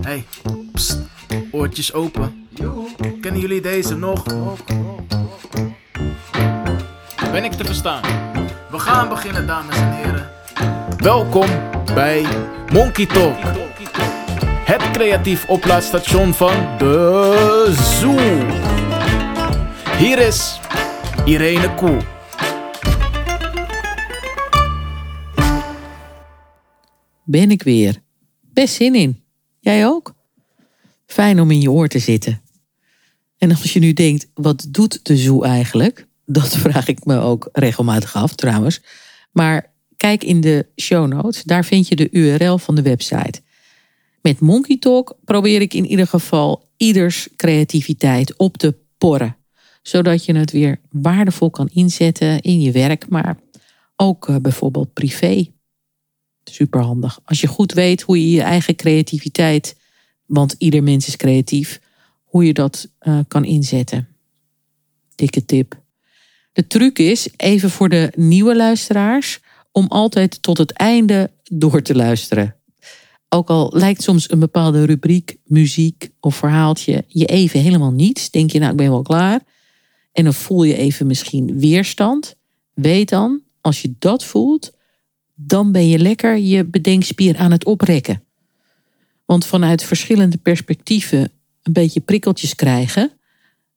Hey, pst, oortjes open. Kennen jullie deze nog? Ben ik te verstaan? We gaan beginnen, dames en heren. Welkom bij Monkey Talk. Het creatief oplaadstation van de Zoo. Hier is Irene Koel. Ben ik weer. Best zin in. Jij ook? Fijn om in je oor te zitten. En als je nu denkt, wat doet de zoo eigenlijk? Dat vraag ik me ook regelmatig af trouwens. Maar kijk in de show notes, daar vind je de URL van de website. Met Monkey Talk probeer ik in ieder geval ieders creativiteit op te porren. Zodat je het weer waardevol kan inzetten in je werk, maar ook eh, bijvoorbeeld privé. Superhandig. Als je goed weet hoe je je eigen creativiteit, want ieder mens is creatief, hoe je dat uh, kan inzetten. Dikke tip. De truc is, even voor de nieuwe luisteraars, om altijd tot het einde door te luisteren. Ook al lijkt soms een bepaalde rubriek, muziek of verhaaltje je even helemaal niets, denk je nou ik ben wel klaar. En dan voel je even misschien weerstand. Weet dan, als je dat voelt, dan ben je lekker je bedenkspier aan het oprekken. Want vanuit verschillende perspectieven een beetje prikkeltjes krijgen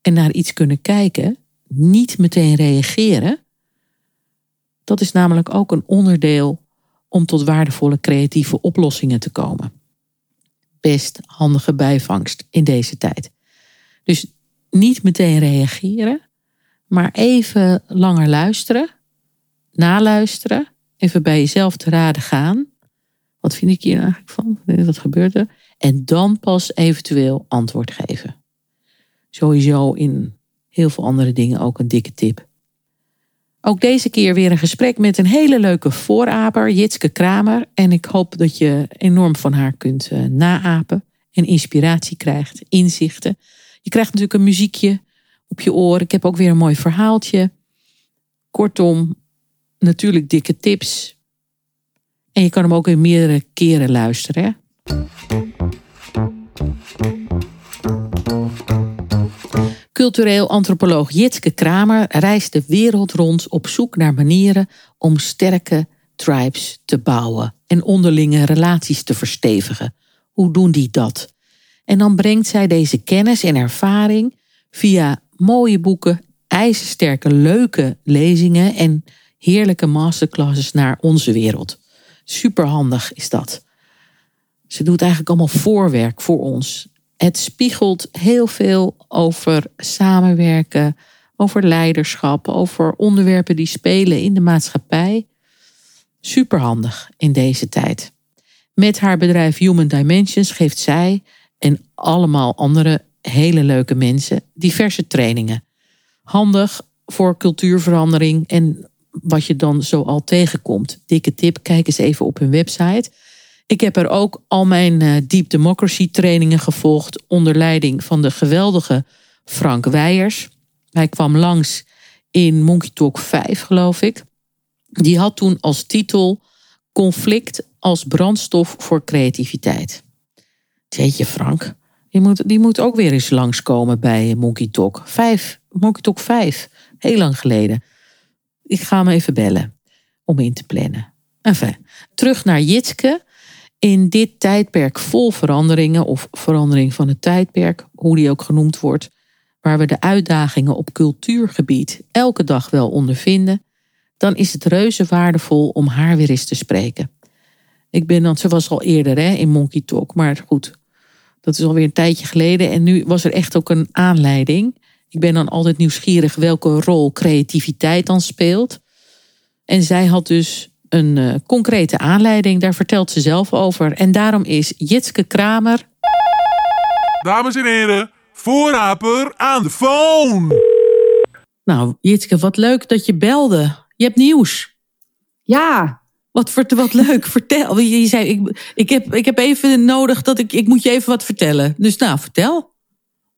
en naar iets kunnen kijken, niet meteen reageren, dat is namelijk ook een onderdeel om tot waardevolle creatieve oplossingen te komen. Best handige bijvangst in deze tijd. Dus niet meteen reageren, maar even langer luisteren, naluisteren, even bij jezelf te raden gaan. Wat vind ik hier eigenlijk van? Wat gebeurt er? En dan pas eventueel antwoord geven. Sowieso in heel veel andere dingen ook een dikke tip. Ook deze keer weer een gesprek met een hele leuke vooraper, Jitske Kramer. En ik hoop dat je enorm van haar kunt uh, naapen en inspiratie krijgt, inzichten. Je krijgt natuurlijk een muziekje op je oor. Ik heb ook weer een mooi verhaaltje. Kortom, natuurlijk dikke tips. En je kan hem ook in meerdere keren luisteren. Hè? Cultureel antropoloog Jitske Kramer reist de wereld rond op zoek naar manieren om sterke tribes te bouwen en onderlinge relaties te verstevigen. Hoe doen die dat? En dan brengt zij deze kennis en ervaring via mooie boeken, ijzersterke leuke lezingen en heerlijke masterclasses naar onze wereld. Superhandig is dat. Ze doet eigenlijk allemaal voorwerk voor ons. Het spiegelt heel veel over samenwerken, over leiderschap, over onderwerpen die spelen in de maatschappij. Superhandig in deze tijd. Met haar bedrijf Human Dimensions geeft zij en allemaal andere hele leuke mensen diverse trainingen. Handig voor cultuurverandering en wat je dan zo al tegenkomt. Dikke tip, kijk eens even op hun website. Ik heb er ook al mijn uh, Deep Democracy trainingen gevolgd onder leiding van de geweldige Frank Weijers. Hij kwam langs in Monkey Talk 5, geloof ik. Die had toen als titel Conflict als brandstof voor creativiteit. Jeetje Frank, die moet, die moet ook weer eens langskomen bij Monkey Talk 5. Monkey Talk 5, heel lang geleden. Ik ga hem even bellen om in te plannen. Enfin, terug naar Jitske in dit tijdperk vol veranderingen, of verandering van het tijdperk, hoe die ook genoemd wordt, waar we de uitdagingen op cultuurgebied elke dag wel ondervinden, dan is het reuze waardevol om haar weer eens te spreken. Ik ben dan, ze was al eerder hè, in Monkey Talk, maar goed, dat is alweer een tijdje geleden en nu was er echt ook een aanleiding. Ik ben dan altijd nieuwsgierig welke rol creativiteit dan speelt. En zij had dus een uh, concrete aanleiding. Daar vertelt ze zelf over. En daarom is Jitske Kramer. Dames en heren, voorraper aan de phone. Nou, Jitske, wat leuk dat je belde. Je hebt nieuws. Ja. Wat, wat leuk, vertel. Je zei, ik, ik, heb, ik heb even nodig dat ik, ik moet je even wat vertellen. Dus nou, vertel.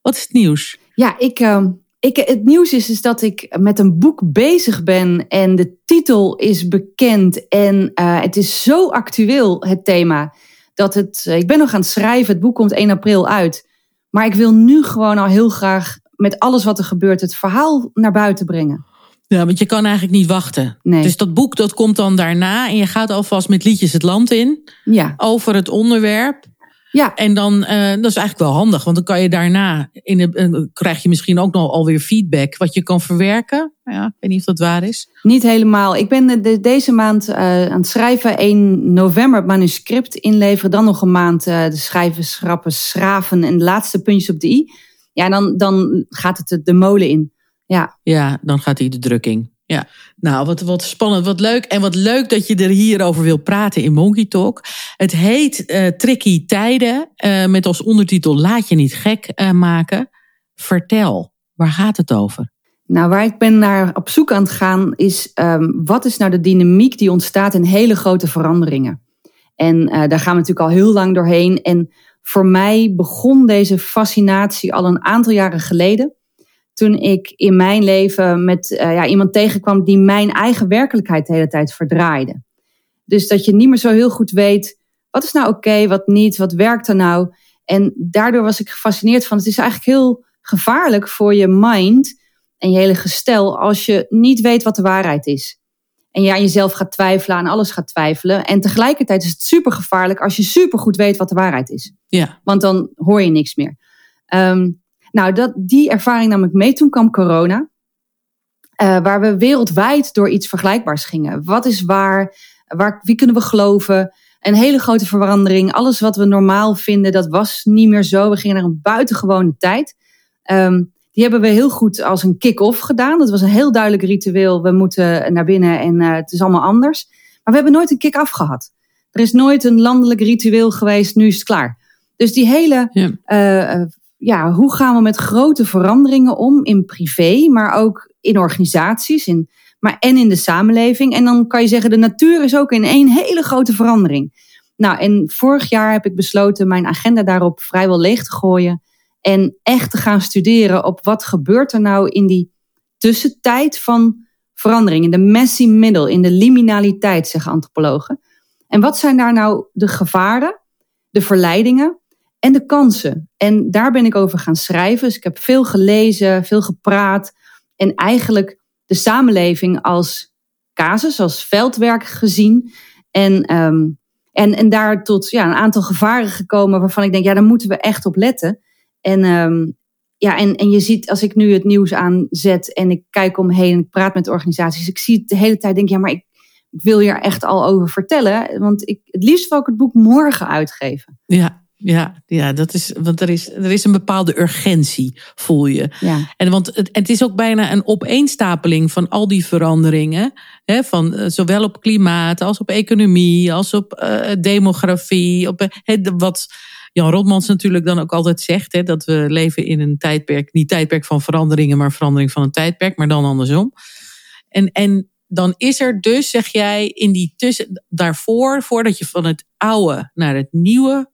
Wat is het nieuws? Ja, ik, uh, ik, het nieuws is, is dat ik met een boek bezig ben en de titel is bekend en uh, het is zo actueel, het thema, dat het. Ik ben nog aan het schrijven, het boek komt 1 april uit. Maar ik wil nu gewoon al heel graag met alles wat er gebeurt het verhaal naar buiten brengen. Ja, want je kan eigenlijk niet wachten. Nee. Dus dat boek dat komt dan daarna en je gaat alvast met liedjes het land in Ja, over het onderwerp. Ja. En dan, eh, dat is eigenlijk wel handig, want dan kan je daarna, in de, eh, krijg je misschien ook nog alweer feedback wat je kan verwerken. Ja, ik weet niet of dat waar is. Niet helemaal. Ik ben de- de- deze maand eh, aan het schrijven. 1 november het manuscript inleveren. Dan nog een maand de schrijven, schrappen, schraven en de laatste puntjes op de i. Ja, dan, dan gaat het de- de molen in. Ja, Ja, dan gaat hij de drukking. Ja. Nou, wat, wat spannend, wat leuk. En wat leuk dat je er hierover wil praten in Monkey Talk. Het heet eh, Tricky Tijden. eh, met als ondertitel Laat je niet gek eh, maken. Vertel, waar gaat het over? nou waar ik ben naar op zoek aan het gaan is... ehm, wat is nou de dynamiek die ontstaat in hele grote veranderingen? En eh, daar gaan we natuurlijk al heel lang doorheen. En voor mij begon deze fascinatie al een aantal jaren geleden. Toen ik in mijn leven met eh, ja, iemand tegenkwam die mijn eigen werkelijkheid de hele tijd verdraaide. Dus dat je niet meer zo heel goed weet, wat is nou oké, wat niet, wat werkt er nou? En daardoor was ik gefascineerd van, het is eigenlijk heel gevaarlijk voor je mind en je hele gestel als je niet weet wat de waarheid is. En je aan jezelf gaat twijfelen, aan alles gaat twijfelen. En tegelijkertijd is het super gevaarlijk als je super goed weet wat de waarheid is. Ja, Want dan hoor je niks meer. Ehm, nou, dat, die ervaring nam ik mee. Toen kwam corona. eh, waar we wereldwijd door iets vergelijkbaars gingen. Wat is waar? waar? Wie kunnen we geloven? Een hele grote verandering. Alles wat we normaal vinden, dat was niet meer zo. We gingen naar een buitengewone tijd. Ehm, die hebben we heel goed als een kick-off gedaan. Dat was een heel duidelijk ritueel. We moeten naar binnen en eh, het is allemaal anders. Maar we hebben nooit een kick-af gehad. Er is nooit een landelijk ritueel geweest. Nu is het klaar. Dus die hele ja. eh, ja, hoe gaan we met grote veranderingen om in privé, maar ook in organisaties in, maar en in de samenleving. En dan kan je zeggen, de natuur is ook in één hele grote verandering. Nou, en vorig jaar heb ik besloten mijn agenda daarop vrijwel leeg te gooien. En echt te gaan studeren op wat gebeurt er nou in die tussentijd van verandering. In de messy middle, in de liminaliteit, zeggen antropologen. En wat zijn daar nou de gevaren, de verleidingen en de kansen. En daar ben ik over gaan schrijven. Dus ik heb veel gelezen, veel gepraat. En eigenlijk de samenleving als casus, als veldwerk gezien. En, um, en, en daar tot ja, een aantal gevaren gekomen waarvan ik denk, ja, daar moeten we echt op letten. En, um, ja, en, en je ziet, als ik nu het nieuws aanzet en ik kijk omheen en ik praat met organisaties, ik zie het de hele tijd, denk ja, maar ik, ik wil hier echt al over vertellen. Want ik, het liefst wil ik het boek morgen uitgeven. Ja, ja, ja, dat is, want er is, er is een bepaalde urgentie, voel je. Ja. En want het, het is ook bijna een opeenstapeling van al die veranderingen. Hè, van, uh, zowel op klimaat als op economie, als op uh, demografie. Op, he, wat Jan Rotmans natuurlijk dan ook altijd zegt: hè, dat we leven in een tijdperk, niet tijdperk van veranderingen, maar verandering van een tijdperk, maar dan andersom. En, en dan is er dus, zeg jij, in die tussen, daarvoor, voordat je van het oude naar het nieuwe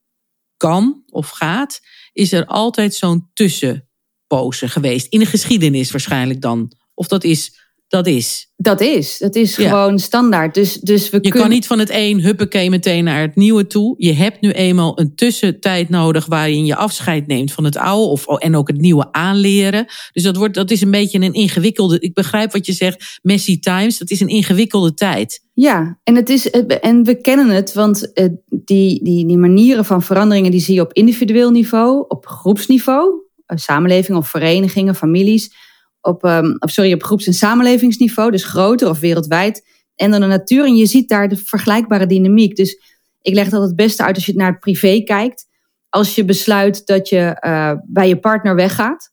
kan of gaat, is er altijd zo'n tussenpose geweest. In de geschiedenis waarschijnlijk dan. Of dat is. Dat is. Dat is. Dat is ja. gewoon standaard. Dus, dus we je kunnen... kan niet van het een huppakee meteen naar het nieuwe toe. Je hebt nu eenmaal een tussentijd nodig waarin je afscheid neemt van het oude. Of, en ook het nieuwe aanleren. Dus dat, wordt, dat is een beetje een ingewikkelde. Ik begrijp wat je zegt. Messy times. Dat is een ingewikkelde tijd. Ja, en, het is, en we kennen het, want die, die, die manieren van veranderingen die zie je op individueel niveau, op groepsniveau, samenleving of verenigingen, families, op, um, of sorry, op groeps- en samenlevingsniveau, dus groter of wereldwijd, en dan de natuur. En je ziet daar de vergelijkbare dynamiek. Dus ik leg dat het beste uit als je naar het privé kijkt. Als je besluit dat je uh, bij je partner weggaat,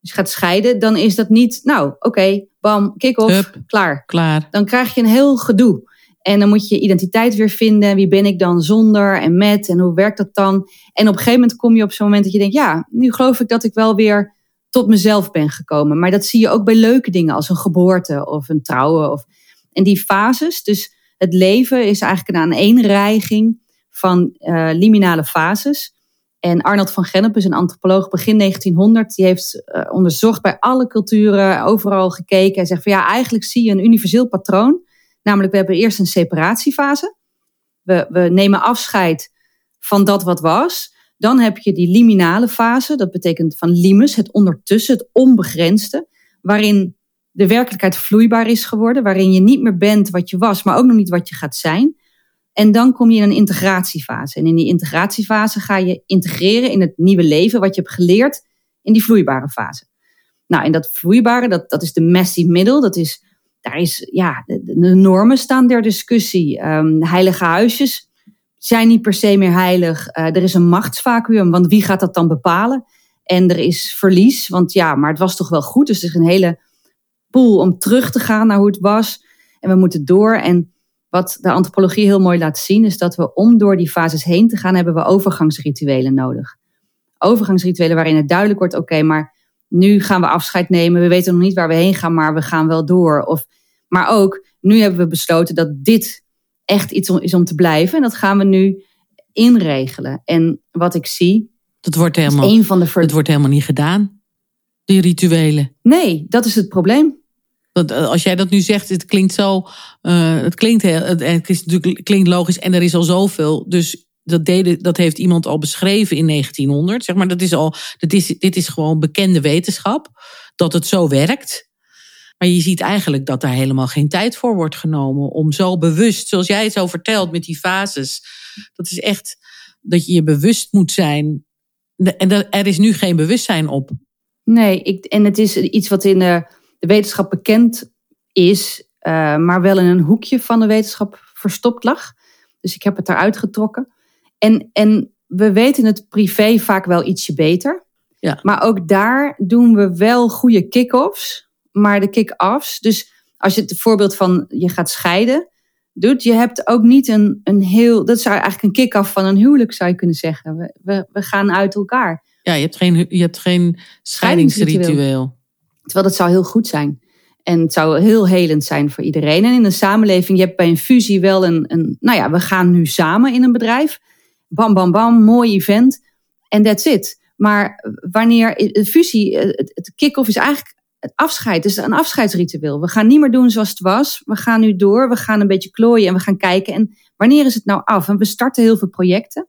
dus gaat scheiden, dan is dat niet, nou, oké, okay, bam, kick-off, klaar. Klaar. Dan krijg je een heel gedoe. En dan moet je je identiteit weer vinden. Wie ben ik dan zonder en met en hoe werkt dat dan? En op een gegeven moment kom je op zo'n moment dat je denkt, ja, nu geloof ik dat ik wel weer tot mezelf ben gekomen. Maar dat zie je ook bij leuke dingen als een geboorte of een trouwen. Of... En die fases, dus het leven is eigenlijk een aaneenreiging van uh, liminale fases. En Arnold van Gennep is een antropoloog begin 1900. Die heeft uh, onderzocht bij alle culturen, overal gekeken. En zegt van ja, eigenlijk zie je een universeel patroon. Namelijk, we hebben eerst een separatiefase. We, we nemen afscheid van dat wat was. Dan heb je die liminale fase, dat betekent van limus, het ondertussen, het onbegrensde, waarin de werkelijkheid vloeibaar is geworden, waarin je niet meer bent wat je was, maar ook nog niet wat je gaat zijn. En dan kom je in een integratiefase. En in die integratiefase ga je integreren in het nieuwe leven wat je hebt geleerd in die vloeibare fase. Nou, en dat vloeibare, dat, dat is de messy middel. Dat is, daar is, ja, de, normen staan ter discussie. Um, heilige huisjes zijn niet per se meer heilig. Uh, er is een machtsvacuum, want wie gaat dat dan bepalen? En er is verlies, want ja, maar het was toch wel goed. Dus er is een hele pool om terug te gaan naar hoe het was. En we moeten door. En wat de antropologie heel mooi laat zien, is dat we om door die fases heen te gaan, hebben we overgangsrituelen nodig. Overgangsrituelen waarin het duidelijk wordt: oké, maar nu gaan we afscheid nemen. We weten nog niet waar we heen gaan, maar we gaan wel door. Of, maar ook, nu hebben we besloten dat dit echt iets is om te blijven. En dat gaan we nu inregelen. En wat ik zie. Dat wordt helemaal, een van de het wordt helemaal niet gedaan, die rituelen. Nee, dat is het probleem. Want eh, als jij dat nu zegt, het klinkt zo. Uh, het, klinkt heel, het, is natuurlijk, klinkt logisch en er is al zoveel. Dus dat, deden, dat heeft iemand al beschreven in 1900. Zeg maar, dat is al, dat is, dit is gewoon bekende wetenschap. Dat het zo werkt. Maar je ziet eigenlijk dat daar helemaal geen tijd voor wordt genomen. Om zo bewust, zoals jij het zo vertelt met die fases. Dat is echt dat je je bewust moet zijn. En er is nu geen bewustzijn op. Nee, ik, en het is iets wat in de, de wetenschap bekend is. Uh, maar wel in een hoekje van de wetenschap verstopt lag. Dus ik heb het eruit getrokken. En, en we weten het privé vaak wel ietsje beter. Ja. Maar ook daar doen we wel goede kick-offs, maar de kick-offs. Dus als je het voorbeeld van je gaat scheiden doet, je hebt ook niet een, een heel. Dat zou eigenlijk een kick-off van een huwelijk, zou je kunnen zeggen. We, we, we gaan uit elkaar. Ja, je hebt geen, je hebt geen scheidingsritueel. Terwijl dat zou heel goed zijn. En het zou heel helend zijn voor iedereen. En in een samenleving, je hebt bij een fusie wel een, een nou ja, we gaan nu samen in een bedrijf bam, bam, bam, mooi event. En that's it. Maar wanneer de fusie, het, het kick-off is eigenlijk het afscheid. Dus een afscheidsritueel. We gaan niet meer doen zoals het was. We gaan nu door. We gaan een beetje klooien en we gaan kijken. En wanneer is het nou af? En we starten heel veel projecten,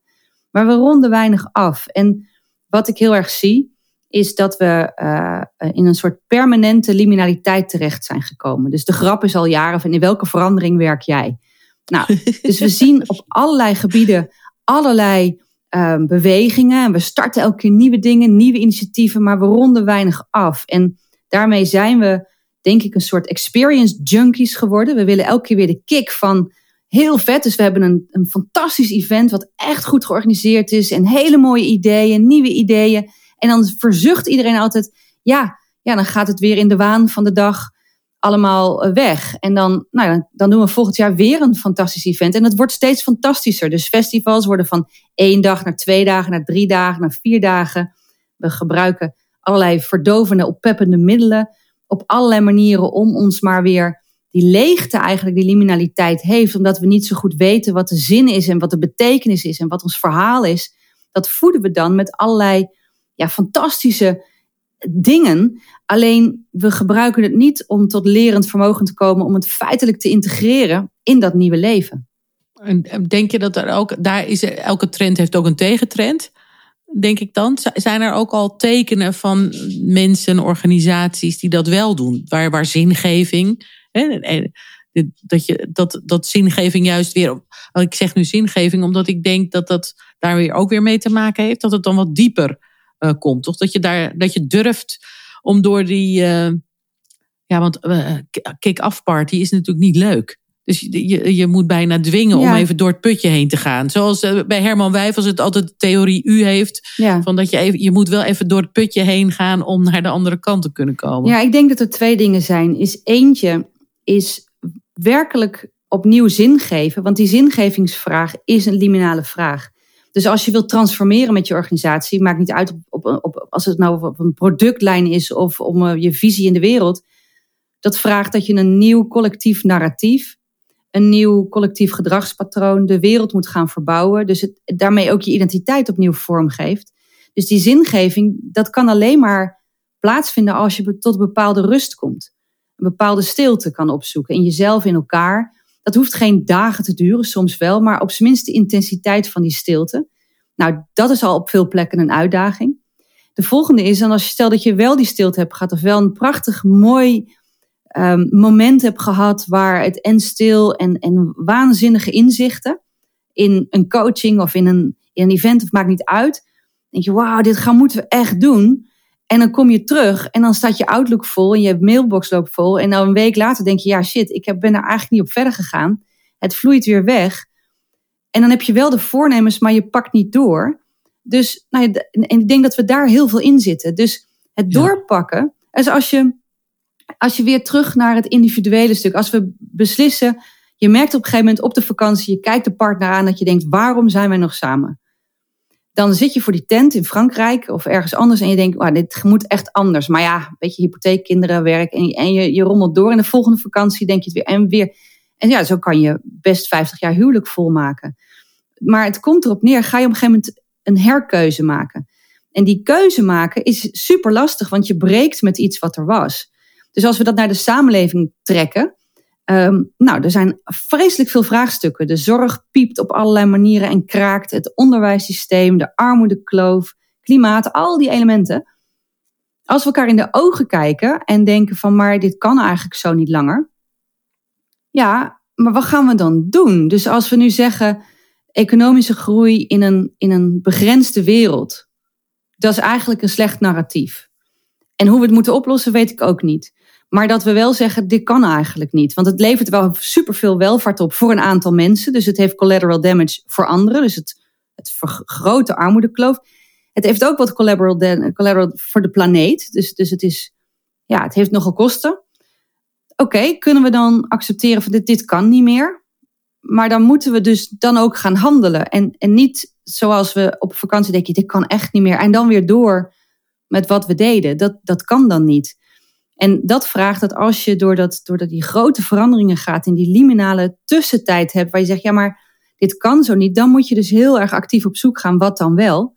maar we ronden weinig af. En wat ik heel erg zie, is dat we uh, in een soort permanente liminaliteit terecht zijn gekomen. Dus de grap is al jaren van in welke verandering werk jij? Nou, dus we zien op allerlei gebieden allerlei um, bewegingen. En we starten elke keer nieuwe dingen, nieuwe initiatieven, maar we ronden weinig af. En daarmee zijn we, denk ik, een soort experience junkies geworden. We willen elke keer weer de kick van heel vet. Dus we hebben een, een fantastisch event wat echt goed georganiseerd is en hele mooie ideeën, nieuwe ideeën. En dan verzucht iedereen altijd, ja, ja, dan gaat het weer in de waan van de dag allemaal eh, weg. En dan, nou ja, dan doen we volgend jaar weer een fantastisch event. En het wordt steeds fantastischer. Dus festivals worden van één dag naar twee dagen, naar drie dagen, naar vier dagen. We gebruiken allerlei verdovende, oppeppende middelen op allerlei manieren om ons maar weer die leegte eigenlijk, die liminaliteit heeft, omdat we niet zo goed weten wat de zin is en wat de betekenis is en wat ons verhaal is. Dat voeden we dan met allerlei ja, fantastische dingen. Alleen we gebruiken het niet om tot lerend vermogen te komen, om het feitelijk te integreren in dat nieuwe leven. En denk je dat er ook, daar is elke trend heeft ook een tegentrend? Denk ik dan. Zijn er ook al tekenen van mensen, organisaties die dat wel doen? Waar, waar zingeving, hè, dat, je, dat, dat zingeving juist weer. Ik zeg nu zingeving omdat ik denk dat dat daar weer ook weer mee te maken heeft. Dat het dan wat dieper uh, komt. Toch dat je daar dat je durft om door die. Uh, ja, want uh, kick-off party is natuurlijk niet leuk. Dus je, je moet bijna dwingen om even door het putje heen te gaan. Zoals bij Herman Wijfels het altijd de theorie U heeft. Van dat je, even, je moet wel even door het putje heen gaan om naar de andere kant te kunnen komen. Ja, ik denk dat er twee dingen zijn. Is eentje is werkelijk opnieuw zin geven. Want die zingevingsvraag is een liminale vraag. Dus als je wilt transformeren met je organisatie, maakt niet uit op, op, op als het nou op een productlijn is of om uh, je visie in de wereld. Dat vraagt dat je een nieuw collectief narratief, een nieuw collectief gedragspatroon, de wereld moet gaan verbouwen. Dus het, daarmee ook je identiteit opnieuw vormgeeft. Dus die zingeving, dat kan alleen maar plaatsvinden als je tot bepaalde rust komt. Een bepaalde stilte kan opzoeken in jezelf, in elkaar. Dat hoeft geen dagen te duren, soms wel, maar op zijn minst de intensiteit van die stilte. Nou, dat is al op veel plekken een uitdaging. De volgende is dan als je stelt dat je wel die stilte hebt gehad, of wel een prachtig mooi um, moment hebt gehad waar het en stil en, en waanzinnige inzichten in een coaching of in een, in een event, of maakt niet uit. Denk je, wauw, dit gaan moeten we echt doen. En dan kom je terug en dan staat je Outlook vol en je mailbox loopt vol. En dan een week later denk je, ja shit, ik ben er eigenlijk niet op verder gegaan. Het vloeit weer weg. En dan heb je wel de voornemens, maar je pakt niet door. Dus nou ja, en ik denk dat we daar heel veel in zitten. Dus het doorpakken als je, als je weer terug naar het individuele stuk. Als we beslissen, je merkt op een gegeven moment op de vakantie, je kijkt de partner aan dat je denkt, waarom zijn wij nog samen? Dan zit je voor die tent in Frankrijk of ergens anders en je denkt, dit moet echt anders. Maar ja, een beetje hypotheek, kinderen, werk en, en je, je rommelt door. En de volgende vakantie denk je het weer en weer. En ja, zo kan je best 50 jaar huwelijk volmaken. Maar het komt erop neer, ga je op een gegeven moment een herkeuze maken. En die keuze maken is super lastig, want je breekt met iets wat er was. Dus als we dat naar de samenleving trekken, um, nou, er zijn vreselijk veel vraagstukken. De zorg piept op allerlei manieren en kraakt. Het onderwijssysteem, de armoedekloof, klimaat, al die elementen. Als we elkaar in de ogen kijken en denken van, maar dit kan eigenlijk zo niet langer. Ja, maar wat gaan we dan doen? Dus als we nu zeggen, economische groei in een, in een begrensde wereld. Dat is eigenlijk een slecht narratief. En hoe we het moeten oplossen, weet ik ook niet. Maar dat we wel zeggen, dit kan eigenlijk niet. Want het levert wel superveel welvaart op voor een aantal mensen. Dus het heeft collateral damage voor anderen. Dus het, het vergroot de armoedekloof. Het heeft ook wat collateral, collateral voor de planeet. Dus, dus het, is, ja, het heeft nogal kosten. Oké, kunnen we dan accepteren van dit, dit kan niet meer? Maar dan moeten we dus dan ook gaan handelen. En, en niet zoals we op vakantie denken, dit kan echt niet meer. En dan weer door met wat we deden. Dat, dat kan dan niet. En dat vraagt dat als je door, dat, door dat die grote veranderingen gaat, in die liminale tussentijd hebt, waar je zegt, ja maar dit kan zo niet, dan moet je dus heel erg actief op zoek gaan, wat dan wel.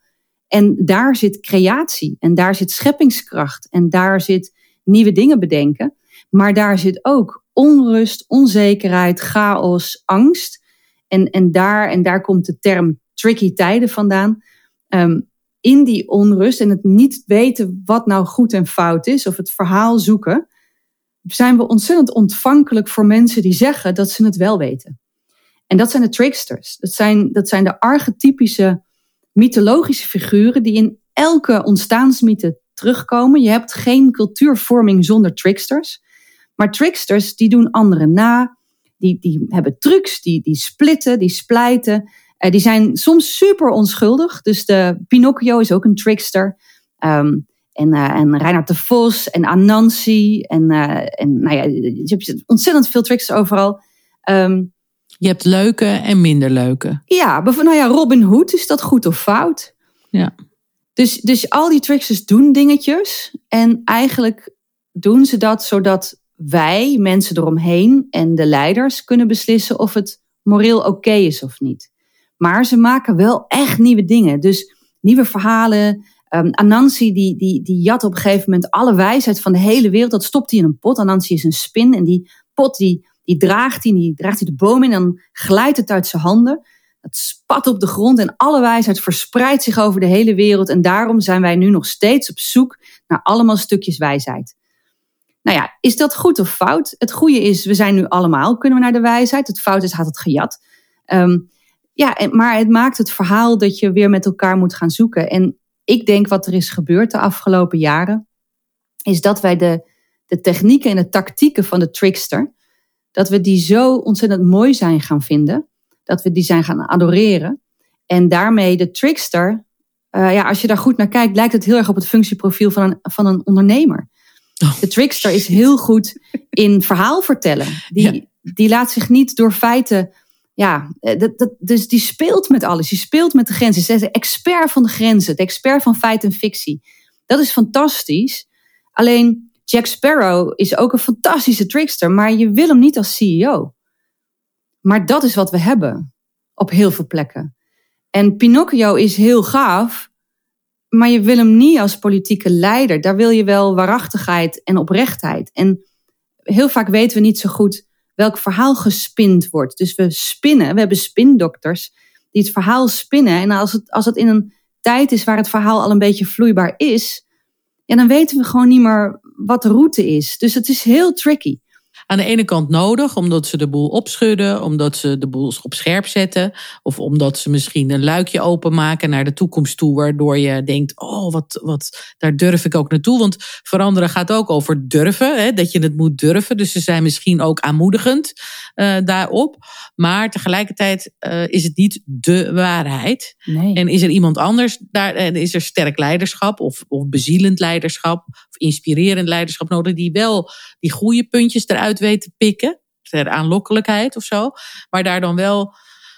En daar zit creatie en daar zit scheppingskracht en daar zit nieuwe dingen bedenken. Maar daar zit ook onrust, onzekerheid, chaos, angst. En, en, daar, en daar komt de term tricky tijden vandaan. Ehm, in die onrust en het niet weten wat nou goed en fout is, of het verhaal zoeken, zijn we ontzettend ontvankelijk voor mensen die zeggen dat ze het wel weten. En dat zijn de tricksters. Dat zijn, dat zijn de archetypische mythologische figuren die in elke ontstaansmythe terugkomen. Je hebt geen cultuurvorming zonder tricksters. Maar tricksters, die doen anderen na. Die, die hebben trucs, die, die splitten, die splijten. Uh, die zijn soms super onschuldig. Dus de Pinocchio is ook een trickster. Um, en, uh, en Reinhard de Vos en Anansi. En, uh, en nou ja, je hebt ontzettend veel tricksters overal. Um, je hebt leuke en minder leuke. Ja, nou ja, Robin Hood, is dat goed of fout? Ja. Dus, dus al die tricksters doen dingetjes. En eigenlijk doen ze dat zodat wij, mensen eromheen en de leiders kunnen beslissen of het moreel oké is of niet. Maar ze maken wel echt nieuwe dingen. Dus nieuwe verhalen. Um, Anansi die, die, die jat op een gegeven moment alle wijsheid van de hele wereld. Dat stopt hij in een pot. Anansi is een spin en die pot die, die draagt hij, die draagt hij de boom in en dan glijdt het uit zijn handen. Het spat op de grond en alle wijsheid verspreidt zich over de hele wereld. En daarom zijn wij nu nog steeds op zoek naar allemaal stukjes wijsheid. Nou ja, is dat goed of fout? Het goede is, we zijn nu allemaal, kunnen we naar de wijsheid. Het fout is, had het gejat. Um, ja, maar het maakt het verhaal dat je weer met elkaar moet gaan zoeken. En ik denk wat er is gebeurd de afgelopen jaren, is dat wij de, de technieken en de tactieken van de trickster, dat we die zo ontzettend mooi zijn gaan vinden, dat we die zijn gaan adoreren. En daarmee de trickster, uh, ja, als je daar goed naar kijkt, lijkt het heel erg op het functieprofiel van een, van een ondernemer. Oh. De trickster is heel goed in verhaal vertellen. Die, die laat zich niet door feiten. Ja, eh, dat, dus die speelt met alles. Die speelt met de grenzen. Ze is de expert van de grenzen. De expert van feit en fictie. Dat is fantastisch. Alleen Jack Sparrow is ook een fantastische trickster. Maar je wil hem niet als CEO. Maar dat is wat we hebben. Op heel veel plekken. En Pinocchio is heel gaaf. Maar je wil hem niet als politieke leider. Daar wil je wel waarachtigheid en oprechtheid. En heel vaak weten we niet zo goed welk verhaal gespind wordt. Dus we spinnen, we hebben spindokters die het verhaal spinnen. En als het, als het in een tijd is waar het verhaal al een beetje vloeibaar is, ja, dan weten we gewoon niet meer wat de route is. Dus het is heel tricky aan de ene kant nodig, omdat ze de boel opschudden, omdat ze de boel op scherp zetten, of omdat ze misschien een luikje openmaken naar de toekomst toe, waardoor je denkt, oh, wat, wat, daar durf ik ook naartoe. Want veranderen gaat ook over durven, hè, dat je het moet durven. Dus ze zijn misschien ook aanmoedigend uh, daarop. Maar tegelijkertijd uh, is het niet de waarheid. Nee. En is er iemand anders, daar uh, is er sterk leiderschap of, of bezielend leiderschap of inspirerend leiderschap nodig, die wel die goede puntjes eruit weet te pikken. Ter aanlokkelijkheid of zo. Maar daar dan wel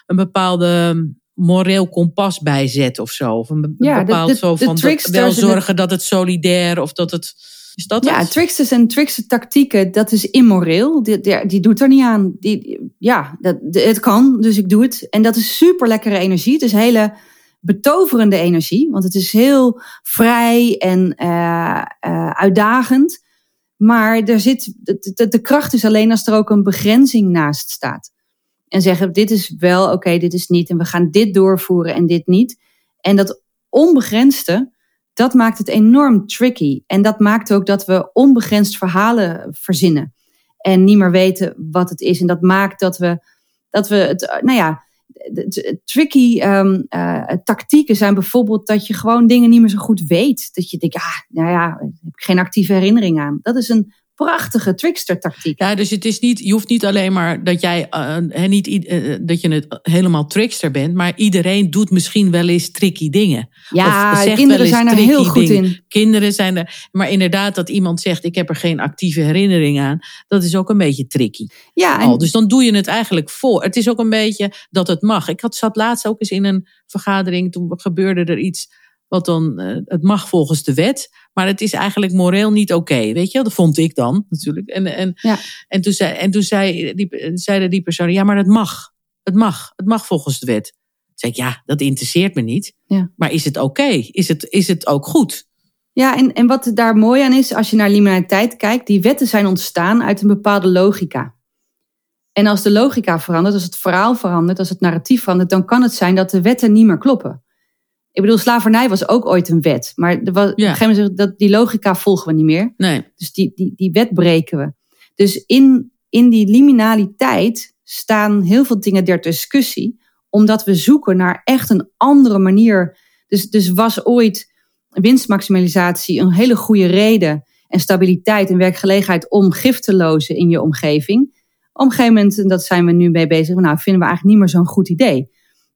een bepaalde moreel kompas bij zet of zo. Of een Ja, bepaald de- de- zo de van tricksters wel en de- zorgen dat het solidair of dat het. Is dat Ja, het? tricksters en trickster tactieken, dat is immoreel. Die, die, die doet er niet aan. Die, ja, dat, de- het kan, dus ik doe het. En dat is super lekkere energie. Het is hele betoverende energie, want het is heel vrij en eh, eh, uitdagend. Maar er zit, de, kracht is alleen als er ook een begrenzing naast staat. En zeggen, dit is wel oké, dit is niet. En we gaan dit doorvoeren en dit niet. En dat onbegrensde, dat maakt het enorm tricky. En dat maakt ook dat we onbegrensd verhalen verzinnen. En niet meer weten wat het is. En dat maakt dat we, dat we het, nou ja, tricky ehm, eh, tactieken zijn bijvoorbeeld dat je gewoon dingen niet meer zo goed weet. Dat je denkt, ah, nou ja, heb ik geen actieve herinnering aan. Dat is een prachtige trickster tactiek. Ja, dus het is niet, je hoeft niet alleen maar dat jij eh, niet, eh, dat je het helemaal trickster bent, maar iedereen doet misschien wel eens tricky dingen. Ja, Of zegt wel kinderen zijn er heel goed dingen. in. Kinderen zijn er, maar inderdaad dat iemand zegt ik heb er geen actieve herinnering aan, dat is ook een beetje tricky. Ja, en Al. Dus dan doe je het eigenlijk voor. Het is ook een beetje dat het mag. Ik had, zat laatst ook eens in een vergadering, toen gebeurde er iets wat dan, eh, het mag volgens de wet, maar het is eigenlijk moreel niet oké. weet je, dat vond ik dan natuurlijk. En, en, Ja. en toen, zei, en toen zei die, zeiden die persoon, ja, maar het mag. Het mag. Het mag volgens de wet. Toen zei ik, ja, dat interesseert me niet. Ja. Maar is het oké? Is, het, is het ook goed? Ja, en, en wat daar mooi aan is, als je naar liminaliteit kijkt, die wetten zijn ontstaan uit een bepaalde logica. En als de logica verandert, als het verhaal verandert, als het narratief verandert, dan kan het zijn dat de wetten niet meer kloppen. Ik bedoel, slavernij was ook ooit een wet, maar er was, op een gegeven moment dat die logica volgen we niet meer. Nee. Dus die, die, die wet breken we. Dus in, in die liminaliteit staan heel veel dingen ter discussie, omdat we zoeken naar echt een andere manier. Dus, dus was ooit winstmaximalisatie een hele goede reden en stabiliteit en werkgelegenheid om gif te lozen in je omgeving. Op een gegeven moment, en dat zijn we nu mee bezig, nou vinden we eigenlijk niet meer zo'n goed idee.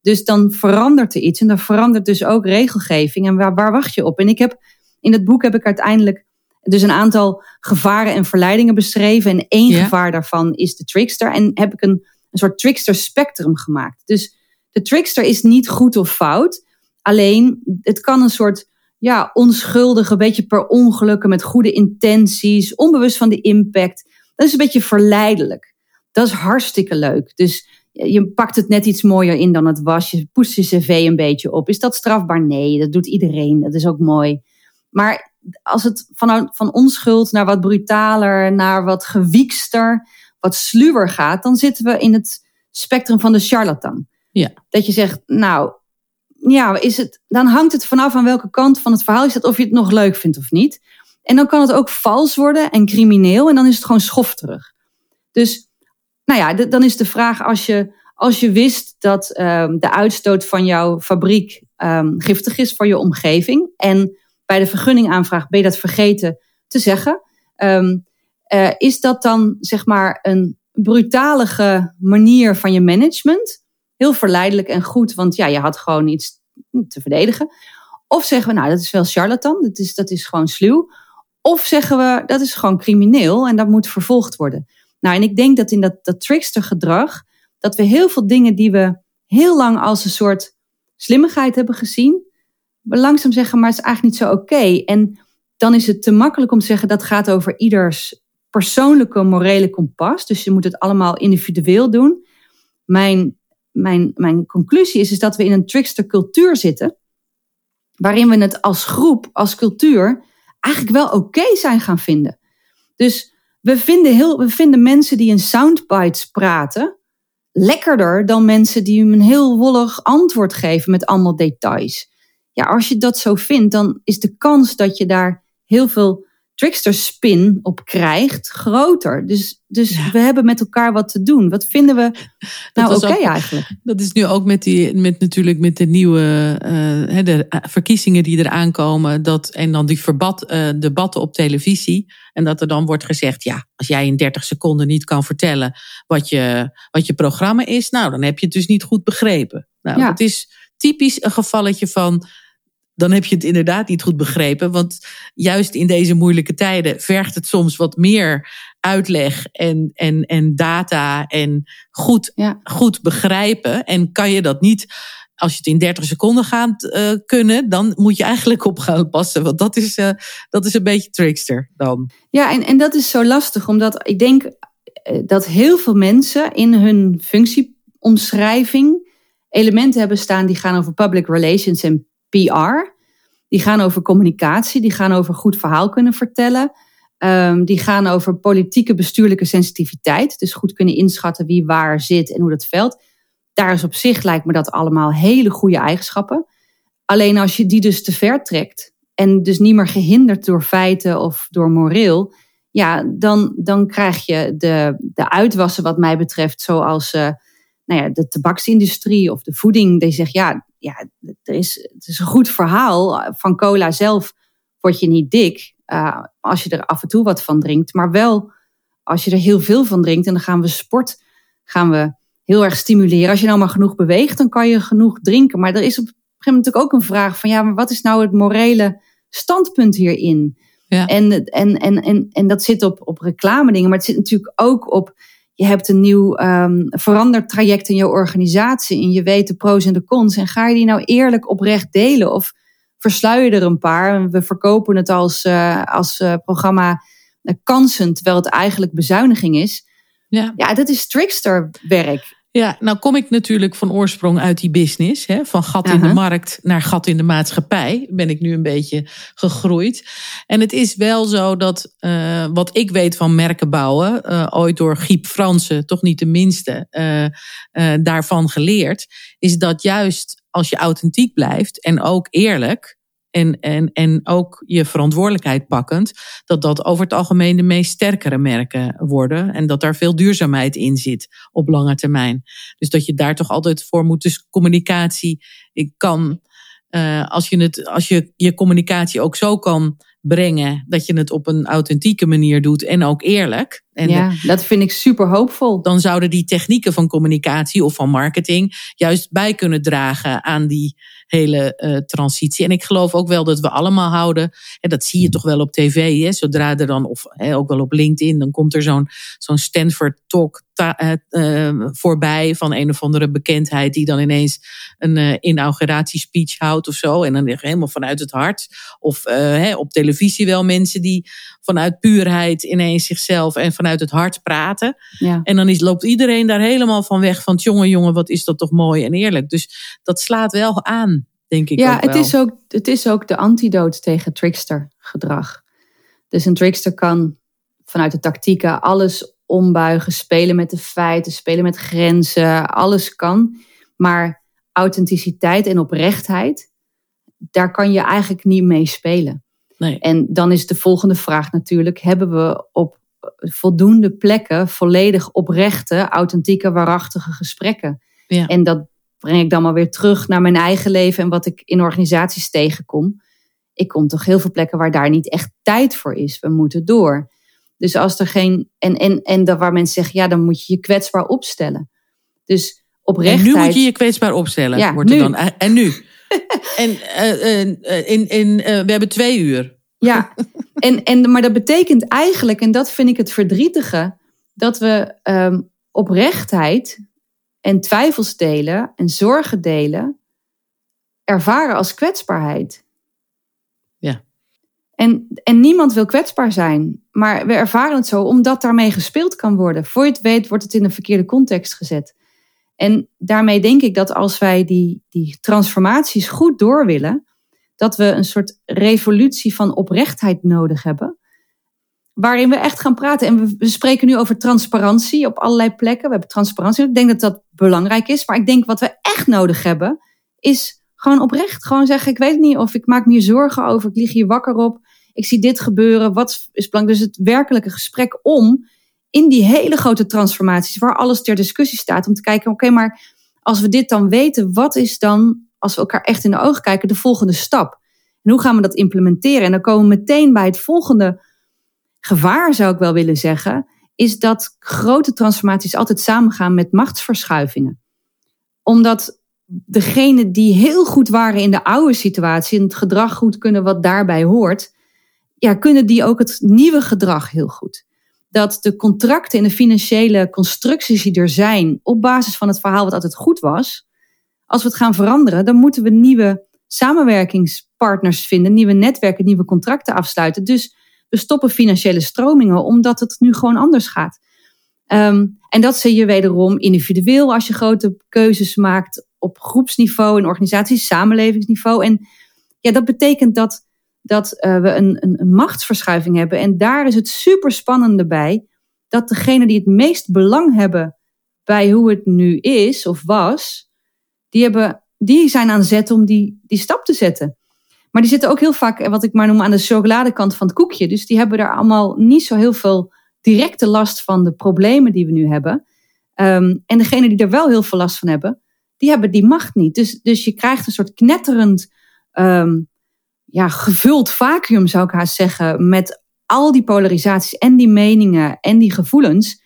Dus dan verandert er iets en dan verandert dus ook regelgeving. En waar, waar wacht je op? En ik heb in het boek heb ik uiteindelijk dus een aantal gevaren en verleidingen beschreven. En één Ja. gevaar daarvan is de trickster. En heb ik een, een soort trickster spectrum gemaakt. Dus de trickster is niet goed of fout. Alleen het kan een soort ja, onschuldige, beetje per ongelukken met goede intenties, onbewust van de impact. Dat is een beetje verleidelijk. Dat is hartstikke leuk. Dus je pakt het net iets mooier in dan het was. Je poest je cv een beetje op. Is dat strafbaar? Nee, dat doet iedereen. Dat is ook mooi. Maar als het van, van onschuld naar wat brutaler, naar wat gewiekster, wat sluwer gaat, dan zitten we in het spectrum van de charlatan. Ja. Dat je zegt, nou, ja, is het, dan hangt het vanaf aan welke kant van het verhaal je staat, of je het nog leuk vindt of niet. En dan kan het ook vals worden en crimineel, en dan is het gewoon schofterig. Dus, nou ja, dan is de vraag als je, als je wist dat ehm, de uitstoot van jouw fabriek ehm, giftig is voor je omgeving, en bij de vergunningaanvraag ben je dat vergeten te zeggen, ehm, eh, is dat dan zeg maar een brutalige manier van je management? Heel verleidelijk en goed, want ja, je had gewoon iets te verdedigen. Of zeggen we, nou, dat is wel charlatan, dat is, dat is gewoon sluw. Of zeggen we, dat is gewoon crimineel en dat moet vervolgd worden. Nou, en ik denk dat in dat, dat trickster gedrag, dat we heel veel dingen die we heel lang als een soort slimmigheid hebben gezien, we langzaam zeggen, maar het is eigenlijk niet zo oké. En dan is het te makkelijk om te zeggen, dat gaat over ieders persoonlijke morele kompas. Dus je moet het allemaal individueel doen. Mijn, mijn, mijn conclusie is, is dat we in een trickster cultuur zitten, waarin we het als groep, als cultuur, eigenlijk wel oké zijn gaan vinden. Dus we vinden, heel, we vinden mensen die in soundbites praten lekkerder dan mensen die hem een heel wollig antwoord geven met allemaal details. Ja, als je dat zo vindt, dan is de kans dat je daar heel veel trickster spin op krijgt groter. Dus, dus we hebben met elkaar wat te doen. Wat vinden we nou oké eigenlijk? Dat is nu ook met, die, met natuurlijk met de nieuwe uh, de verkiezingen die eraan komen. Dat, en dan die verbat, uh, debatten op televisie. En dat er dan wordt gezegd, ja, als jij in 30 seconden niet kan vertellen wat je, wat je programma is, nou, dan heb je het dus niet goed begrepen. Nou, ja. dat is typisch een gevalletje van dan heb je het inderdaad niet goed begrepen. Want juist in deze moeilijke tijden vergt het soms wat meer uitleg en, en, en data en goed, goed begrijpen. En kan je dat niet, als je het in 30 seconden gaat uh, kunnen, dan moet je eigenlijk op gaan passen. Want dat is, uh, dat is een beetje trickster dan. Ja, en, en dat is zo lastig, omdat ik denk eh, dat heel veel mensen in hun functieomschrijving elementen hebben staan die gaan over public relations en PR. Die gaan over communicatie, die gaan over goed verhaal kunnen vertellen. Um, die gaan over politieke bestuurlijke sensitiviteit. Dus goed kunnen inschatten wie waar zit en hoe dat veld. Daar is op zich, lijkt me dat allemaal hele goede eigenschappen. Alleen als je die dus te ver trekt en dus niet meer gehinderd door feiten of door moreel, ja, dan, dan krijg je de, de uitwassen wat mij betreft, zoals uh, nou ja, de tabaksindustrie of de voeding, die zegt ja, ja, er is, het is een goed verhaal. Van cola zelf word je niet dik uh, als je er af en toe wat van drinkt. Maar wel als je er heel veel van drinkt. En dan gaan we sport gaan we heel erg stimuleren. Als je nou maar genoeg beweegt, dan kan je genoeg drinken. Maar er is op een gegeven moment natuurlijk ook een vraag van... ja, maar wat is nou het morele standpunt hierin? Ja. En, en, en, en, en dat zit op, op reclame dingen. Maar het zit natuurlijk ook op je hebt een nieuw um, veranderd traject in je organisatie en je weet de pro's en de cons. En ga je die nou eerlijk oprecht delen of versluier je er een paar? We verkopen het als, uh, als uh, programma uh, kansen, terwijl het eigenlijk bezuiniging is. Ja, ja dat is tricksterwerk. Ja, nou kom ik natuurlijk van oorsprong uit die business. Hè, van gat in de markt naar gat in de maatschappij ben ik nu een beetje gegroeid. En het is wel zo dat uh, wat ik weet van merken bouwen, uh, ooit door Giep Fransen, toch niet de minste, uh, daarvan geleerd, is dat juist als je authentiek blijft en ook eerlijk, en, en, en ook je verantwoordelijkheid pakkend, dat dat over het algemeen de meest sterkere merken worden. En dat daar veel duurzaamheid in zit op lange termijn. Dus dat je daar toch altijd voor moet. Dus communicatie, ik kan, uh, als, je het, als je je communicatie ook zo kan brengen. Dat je het op een authentieke manier doet en ook eerlijk. En ja, dat vind ik super hoopvol. Dan zouden die technieken van communicatie of van marketing juist bij kunnen dragen aan die hele uh, transitie. En ik geloof ook wel dat we allemaal houden, en dat zie je toch wel op tv, hè, zodra er dan, of hè, ook wel op LinkedIn, dan komt er zo'n zo'n Stanford Talk voorbij van een of andere bekendheid die dan ineens een uh, inauguratiespeech houdt of zo. En dan helemaal vanuit het hart. Of hè, op televisie wel mensen die vanuit puurheid ineens zichzelf en vanuit het hart praten. Ja. En dan is, loopt iedereen daar helemaal van weg van jongen, jongen, wat is dat toch mooi en eerlijk. Dus dat slaat wel aan, denk ik. Ja, ook wel. Het, is ook, het is ook de antidote tegen trickster gedrag. Dus een trickster kan vanuit de tactieken alles ombuigen, spelen met de feiten, spelen met grenzen, alles kan. Maar authenticiteit en oprechtheid, daar kan je eigenlijk niet mee spelen. Nee. En dan is de volgende vraag natuurlijk: hebben we op voldoende plekken volledig oprechte, authentieke, waarachtige gesprekken? Ja. En dat breng ik dan maar weer terug naar mijn eigen leven en wat ik in organisaties tegenkom. Ik kom toch heel veel plekken waar daar niet echt tijd voor is. We moeten door. Dus als er geen. En, en, en dat waar mensen zeggen, ja, dan moet je je kwetsbaar opstellen. Dus oprechtheid. En nu moet je je kwetsbaar opstellen. Ja, wordt nu. Er dan, en nu? en uh, uh, in, in, we hebben twee uur. Ja, en, en, maar dat betekent eigenlijk, en dat vind ik het verdrietige, dat we um, oprechtheid en twijfels delen en zorgen delen ervaren als kwetsbaarheid. En, en niemand wil kwetsbaar zijn, maar we ervaren het zo omdat daarmee gespeeld kan worden. Voor je het weet wordt het in een verkeerde context gezet. En daarmee denk ik dat als wij die, die transformaties goed door willen, dat we een soort revolutie van oprechtheid nodig hebben. waarin we echt gaan praten. En we, spreken nu over transparantie op allerlei plekken. We hebben transparantie. Ik denk dat dat belangrijk is. Maar ik denk wat we echt nodig hebben, is gewoon oprecht. Gewoon zeggen, ik weet niet of ik maak me zorgen over. Ik lig hier wakker op. Ik zie dit gebeuren. Wat is belangrijk? Dus het werkelijke gesprek om in die hele grote transformaties, waar alles ter discussie staat, om te kijken, oké, maar als we dit dan weten, wat is dan, als we elkaar echt in de ogen kijken, de volgende stap? En hoe gaan we dat implementeren? En dan komen we meteen bij het volgende gevaar, zou ik wel willen zeggen, is dat grote transformaties altijd samengaan met machtsverschuivingen. Omdat degenen die heel goed waren in de oude situatie en het gedrag goed kunnen wat daarbij hoort, ja, kunnen die ook het nieuwe gedrag heel goed. Dat de contracten en de financiële constructies die er zijn, op basis van het verhaal wat altijd goed was, als we het gaan veranderen, dan moeten we nieuwe samenwerkingspartners vinden, nieuwe netwerken, nieuwe contracten afsluiten. Dus we stoppen financiële stromingen, omdat het nu gewoon anders gaat. Ehm, en dat zie je wederom individueel als je grote keuzes maakt op groepsniveau, in organisaties, samenlevingsniveau. En ja, dat betekent dat, dat uh, we een, een, machtsverschuiving hebben. En daar is het super spannende bij dat degenen die het meest belang hebben bij hoe het nu is of was, die, hebben, die zijn aan zet om die, die stap te zetten. Maar die zitten ook heel vaak, wat ik maar noem, aan de chocoladekant van het koekje. Dus die hebben daar allemaal niet zo heel veel directe last van de problemen die we nu hebben. Um, en degenen die er wel heel veel last van hebben, die hebben die macht niet. Dus, dus je krijgt een soort knetterend, um, ja, gevuld vacuüm zou ik haast zeggen, met al die polarisaties en die meningen en die gevoelens.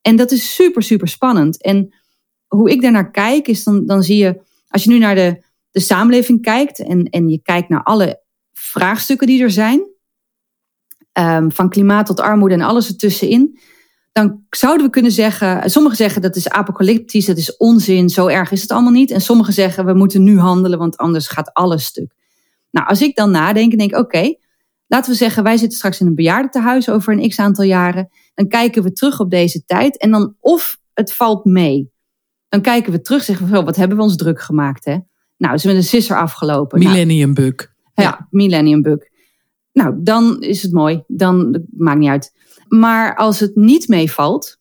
En dat is super, super spannend. En hoe ik daarnaar kijk, is dan, dan zie je, als je nu naar de, de samenleving kijkt en, en je kijkt naar alle vraagstukken die er zijn, um, van klimaat tot armoede en alles ertussenin, dan zouden we kunnen zeggen, sommigen zeggen dat is apocalyptisch, dat is onzin, zo erg is het allemaal niet. En sommigen zeggen we moeten nu handelen, want anders gaat alles stuk. Nou, als ik dan nadenk, denk ik, oké, laten we zeggen, wij zitten straks in een bejaardentehuis over een x aantal jaren. Dan kijken we terug op deze tijd en dan of het valt mee. Dan kijken we terug, zeggen we, wat hebben we ons druk gemaakt, hè? Nou, is met een sisser afgelopen. Nou, millennium bug. Ja, ja, millennium bug. Nou, dan is het mooi. Dan maakt niet uit. Maar als het niet meevalt,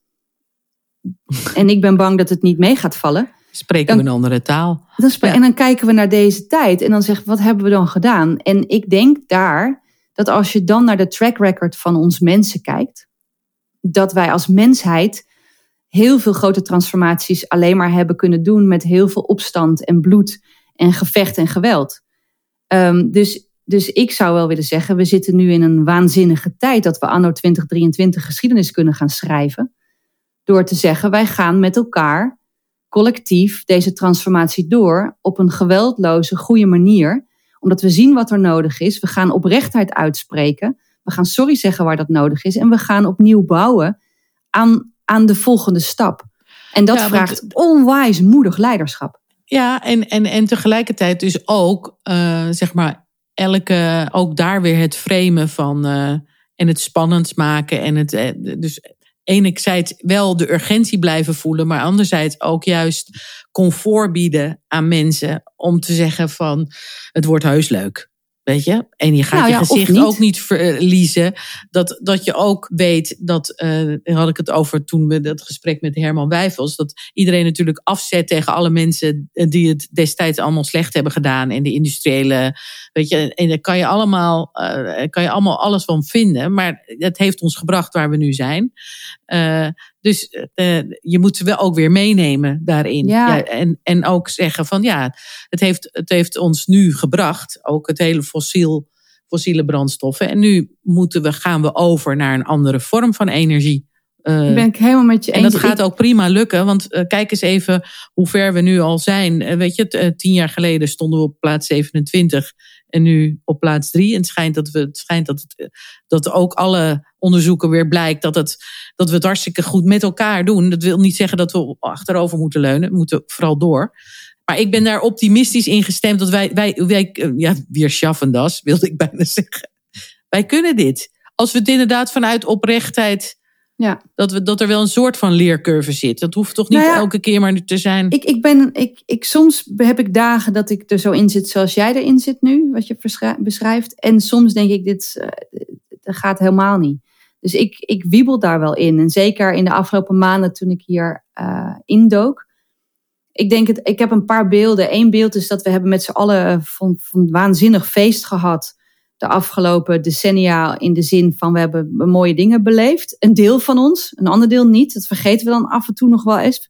en ik ben bang dat het niet mee gaat vallen. Spreken we een andere taal. Dan En dan kijken we naar deze tijd en dan zeggen we, wat hebben we dan gedaan? En ik denk daar dat als je dan naar de track record van ons mensen kijkt, dat wij als mensheid heel veel grote transformaties alleen maar hebben kunnen doen met heel veel opstand en bloed en gevecht en geweld. Um, dus dus ik zou wel willen zeggen, we zitten nu in een waanzinnige tijd dat we anno 2023 geschiedenis kunnen gaan schrijven. Door te zeggen, wij gaan met elkaar collectief deze transformatie door op een geweldloze, goede manier. Omdat we zien wat er nodig is. We gaan oprechtheid uitspreken. We gaan sorry zeggen waar dat nodig is. En we gaan opnieuw bouwen aan, aan de volgende stap. En dat vraagt onwijs moedig leiderschap. Ja, en, en, en tegelijkertijd dus ook, uh, zeg maar, elke, ook daar weer het framen van uh, en het spannend maken. En het, uh, dus enerzijds wel de urgentie blijven voelen, maar anderzijds ook juist comfort bieden aan mensen om te zeggen van het wordt heus leuk. Weet je? En je gaat nou ja, je gezicht ook niet verliezen. Dat, dat je ook weet dat, uh, had ik het over toen we dat gesprek met Herman Wijfels, dat iedereen natuurlijk afzet tegen alle mensen die het destijds allemaal slecht hebben gedaan. En de industriële, weet je, en daar kan je allemaal, uh, kan je allemaal alles van vinden. Maar het heeft ons gebracht waar we nu zijn. Uh, dus uh, je moet ze wel ook weer meenemen daarin. Ja. ja. en, en ook zeggen van ja, het heeft, het heeft ons nu gebracht, ook het hele fossiel, fossiele brandstoffen. En nu moeten we, gaan we over naar een andere vorm van energie. Uh, ben ik helemaal met je eens. En dat gaat ook prima lukken, want uh, kijk eens even hoe ver we nu al zijn. Weet je, tien jaar geleden stonden we op plaats 27 en nu op plaats 3. En het schijnt dat we, het schijnt dat, het, dat ook alle onderzoeken weer blijkt dat, het, dat we het hartstikke goed met elkaar doen. Dat wil niet zeggen dat we achterover moeten leunen. We moeten vooral door. Maar ik ben daar optimistisch in gestemd dat wij, wij, ja, weer schaffen das, wilde ik bijna zeggen. Wij kunnen dit. Als we het inderdaad vanuit oprechtheid ja. Dat, we, dat er wel een soort van leercurve zit. Dat hoeft toch niet nou elke keer maar te zijn. Ik, ik ben, ik, ik, soms heb ik dagen dat ik er zo in zit zoals jij erin zit nu, wat je beschrijft. En soms denk ik, dit, uh, dat gaat helemaal niet. Dus ik, ik wiebel daar wel in. En zeker in de afgelopen maanden toen ik hier uh, indook. Ik denk het, ik heb een paar beelden. Eén beeld is dat we hebben met z'n allen van, van waanzinnig feest gehad. De afgelopen decennia in de zin van we hebben mooie dingen beleefd. Een deel van ons, een ander deel niet. Dat vergeten we dan af en toe nog wel eens.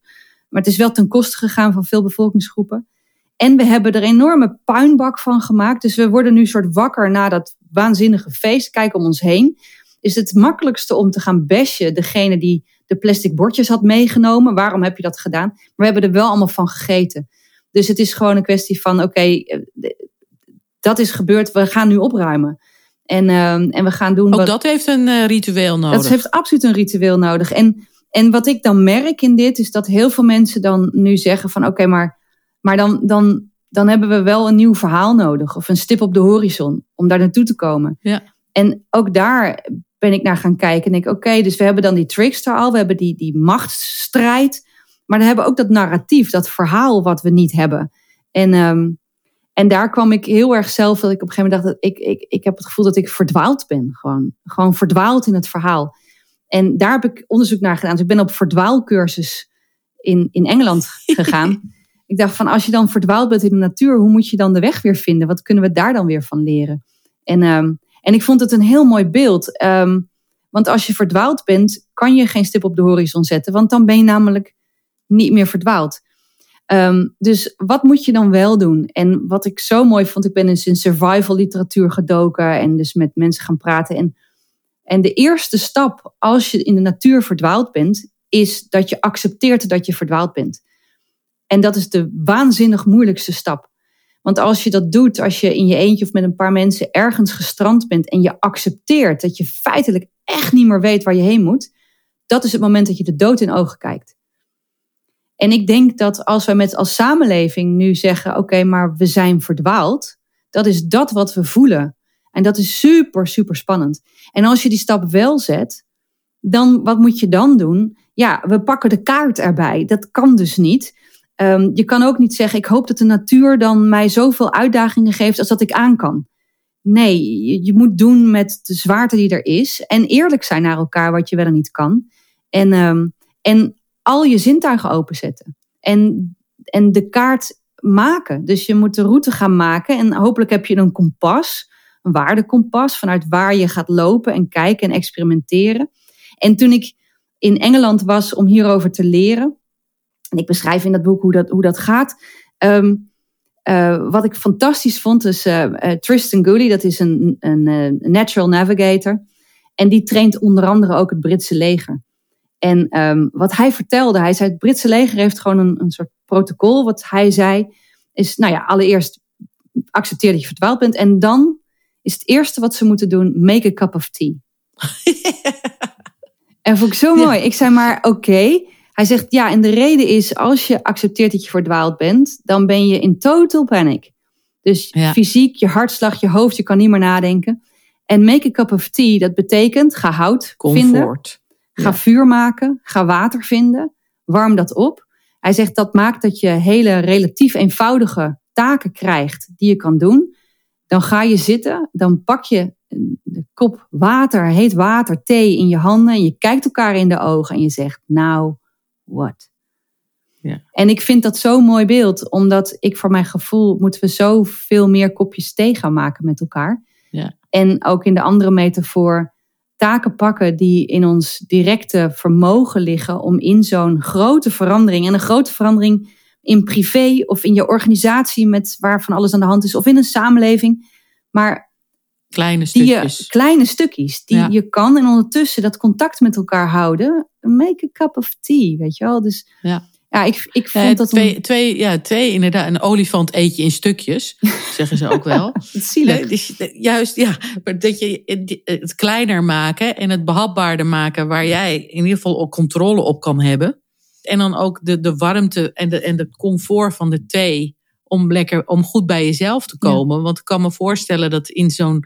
Maar het is wel ten koste gegaan van veel bevolkingsgroepen. En we hebben er een enorme puinbak van gemaakt. Dus we worden nu soort wakker na dat waanzinnige feest. Kijk om ons heen. Is het makkelijkste om te gaan bashen degene die de plastic bordjes had meegenomen. Waarom heb je dat gedaan? Maar we hebben er wel allemaal van gegeten. Dus het is gewoon een kwestie van: oké, eh, dat is gebeurd. We gaan nu opruimen. En, uh, en we gaan doen. Ook wat, dat heeft een uh, ritueel nodig. Dat heeft absoluut een ritueel nodig. En, en wat ik dan merk in dit, is dat heel veel mensen dan nu zeggen: van oké, maar maar dan, dan, dan hebben we wel een nieuw verhaal nodig. Of een stip op de horizon om daar naartoe te komen. Ja. En ook daar ben ik naar gaan kijken. En denk, oké, dus we hebben dan die trickster al. We hebben die, die machtsstrijd. Maar dan hebben we ook dat narratief, dat verhaal wat we niet hebben. En, um, en daar kwam ik heel erg zelf, dat ik op een gegeven moment dacht, dat ik, ik, ik heb het gevoel dat ik verdwaald ben. Gewoon, gewoon verdwaald in het verhaal. En daar heb ik onderzoek naar gedaan. Dus ik ben op verdwaalcursus in, in Engeland gegaan. ik dacht van als je dan verdwaald bent in de natuur, hoe moet je dan de weg weer vinden? Wat kunnen we daar dan weer van leren? En, um, en ik vond het een heel mooi beeld. Um, want als je verdwaald bent, kan je geen stip op de horizon zetten. Want dan ben je namelijk niet meer verdwaald. Um, dus wat moet je dan wel doen? En wat ik zo mooi vond, ik ben eens in survival literatuur gedoken en dus met mensen gaan praten. En, en de eerste stap als je in de natuur verdwaald bent, is dat je accepteert dat je verdwaald bent. En dat is de waanzinnig moeilijkste stap. Want als je dat doet, als je in je eentje of met een paar mensen ergens gestrand bent en je accepteert dat je feitelijk echt niet meer weet waar je heen moet, dat is het moment dat je de dood in ogen kijkt. En ik denk dat als we met als samenleving nu zeggen: oké, maar we zijn verdwaald, dat is dat wat we voelen. En dat is super, super spannend. En als je die stap wel zet, dan wat moet je dan doen? Ja, we pakken de kaart erbij. Dat kan dus niet. Um, je kan ook niet zeggen, ik hoop dat de natuur dan mij zoveel uitdagingen geeft als dat ik aan kan. Nee, je, moet doen met de zwaarte die er is. En eerlijk zijn naar elkaar wat je wel en niet kan. En, um, en al je zintuigen openzetten. En, en de kaart maken. Dus je moet de route gaan maken. En hopelijk heb je een kompas, een waardekompas, vanuit waar je gaat lopen en kijken en experimenteren. En toen ik in Engeland was om hierover te leren, en ik beschrijf in dat boek hoe dat, hoe dat gaat. Um, uh, wat ik fantastisch vond is uh, uh, Tristan Gooley, dat is een, een natural navigator. En die traint onder andere ook het Britse leger. En um, wat hij vertelde, hij zei het Britse leger heeft gewoon een, een soort protocol. Wat hij zei is, nou ja, allereerst accepteer dat je verdwaald bent. En dan is het eerste wat ze moeten doen, make a cup of tea. en vond ik zo mooi. Ik zei maar, oké, okay, hij zegt ja, en de reden is als je accepteert dat je verdwaald bent, dan ben je in total panic. Dus ja. fysiek, je hartslag, je hoofd, je kan niet meer nadenken. En make a cup of tea, dat betekent ga hout Comfort. vinden. Ga ja. vuur maken, ga water vinden, warm dat op. Hij zegt dat maakt dat je hele relatief eenvoudige taken krijgt die je kan doen. Dan ga je zitten, dan pak je de kop water, heet water, thee in je handen en je kijkt elkaar in de ogen en je zegt nou, what? Ja. En ik vind dat zo'n mooi beeld, omdat ik voor mijn gevoel moeten we zoveel meer kopjes thee gaan maken met elkaar. Ja. En ook in de andere metafoor taken pakken die in ons directe vermogen liggen om in zo'n grote verandering, en een grote verandering in privé of in je organisatie met waar van alles aan de hand is, of in een samenleving, maar kleine die stukjes. Je, kleine stukjes die Ja. je kan en ondertussen dat contact met elkaar houden. Make a cup of tea, weet je wel. Dus Ja. Ja, ik, ik Ja, vond dat twee, een, twee, ja, twee, inderdaad. Een olifant eet je in stukjes, zeggen ze ook wel. zielig. Dus, eh, juist, ja. maar Dat je het kleiner maken en het behapbaarder maken, waar jij in ieder geval ook controle op kan hebben. En dan ook de, de warmte en de, en de comfort van de thee. Om, lekker, om goed bij jezelf te komen. Want ik kan me voorstellen dat in zo'n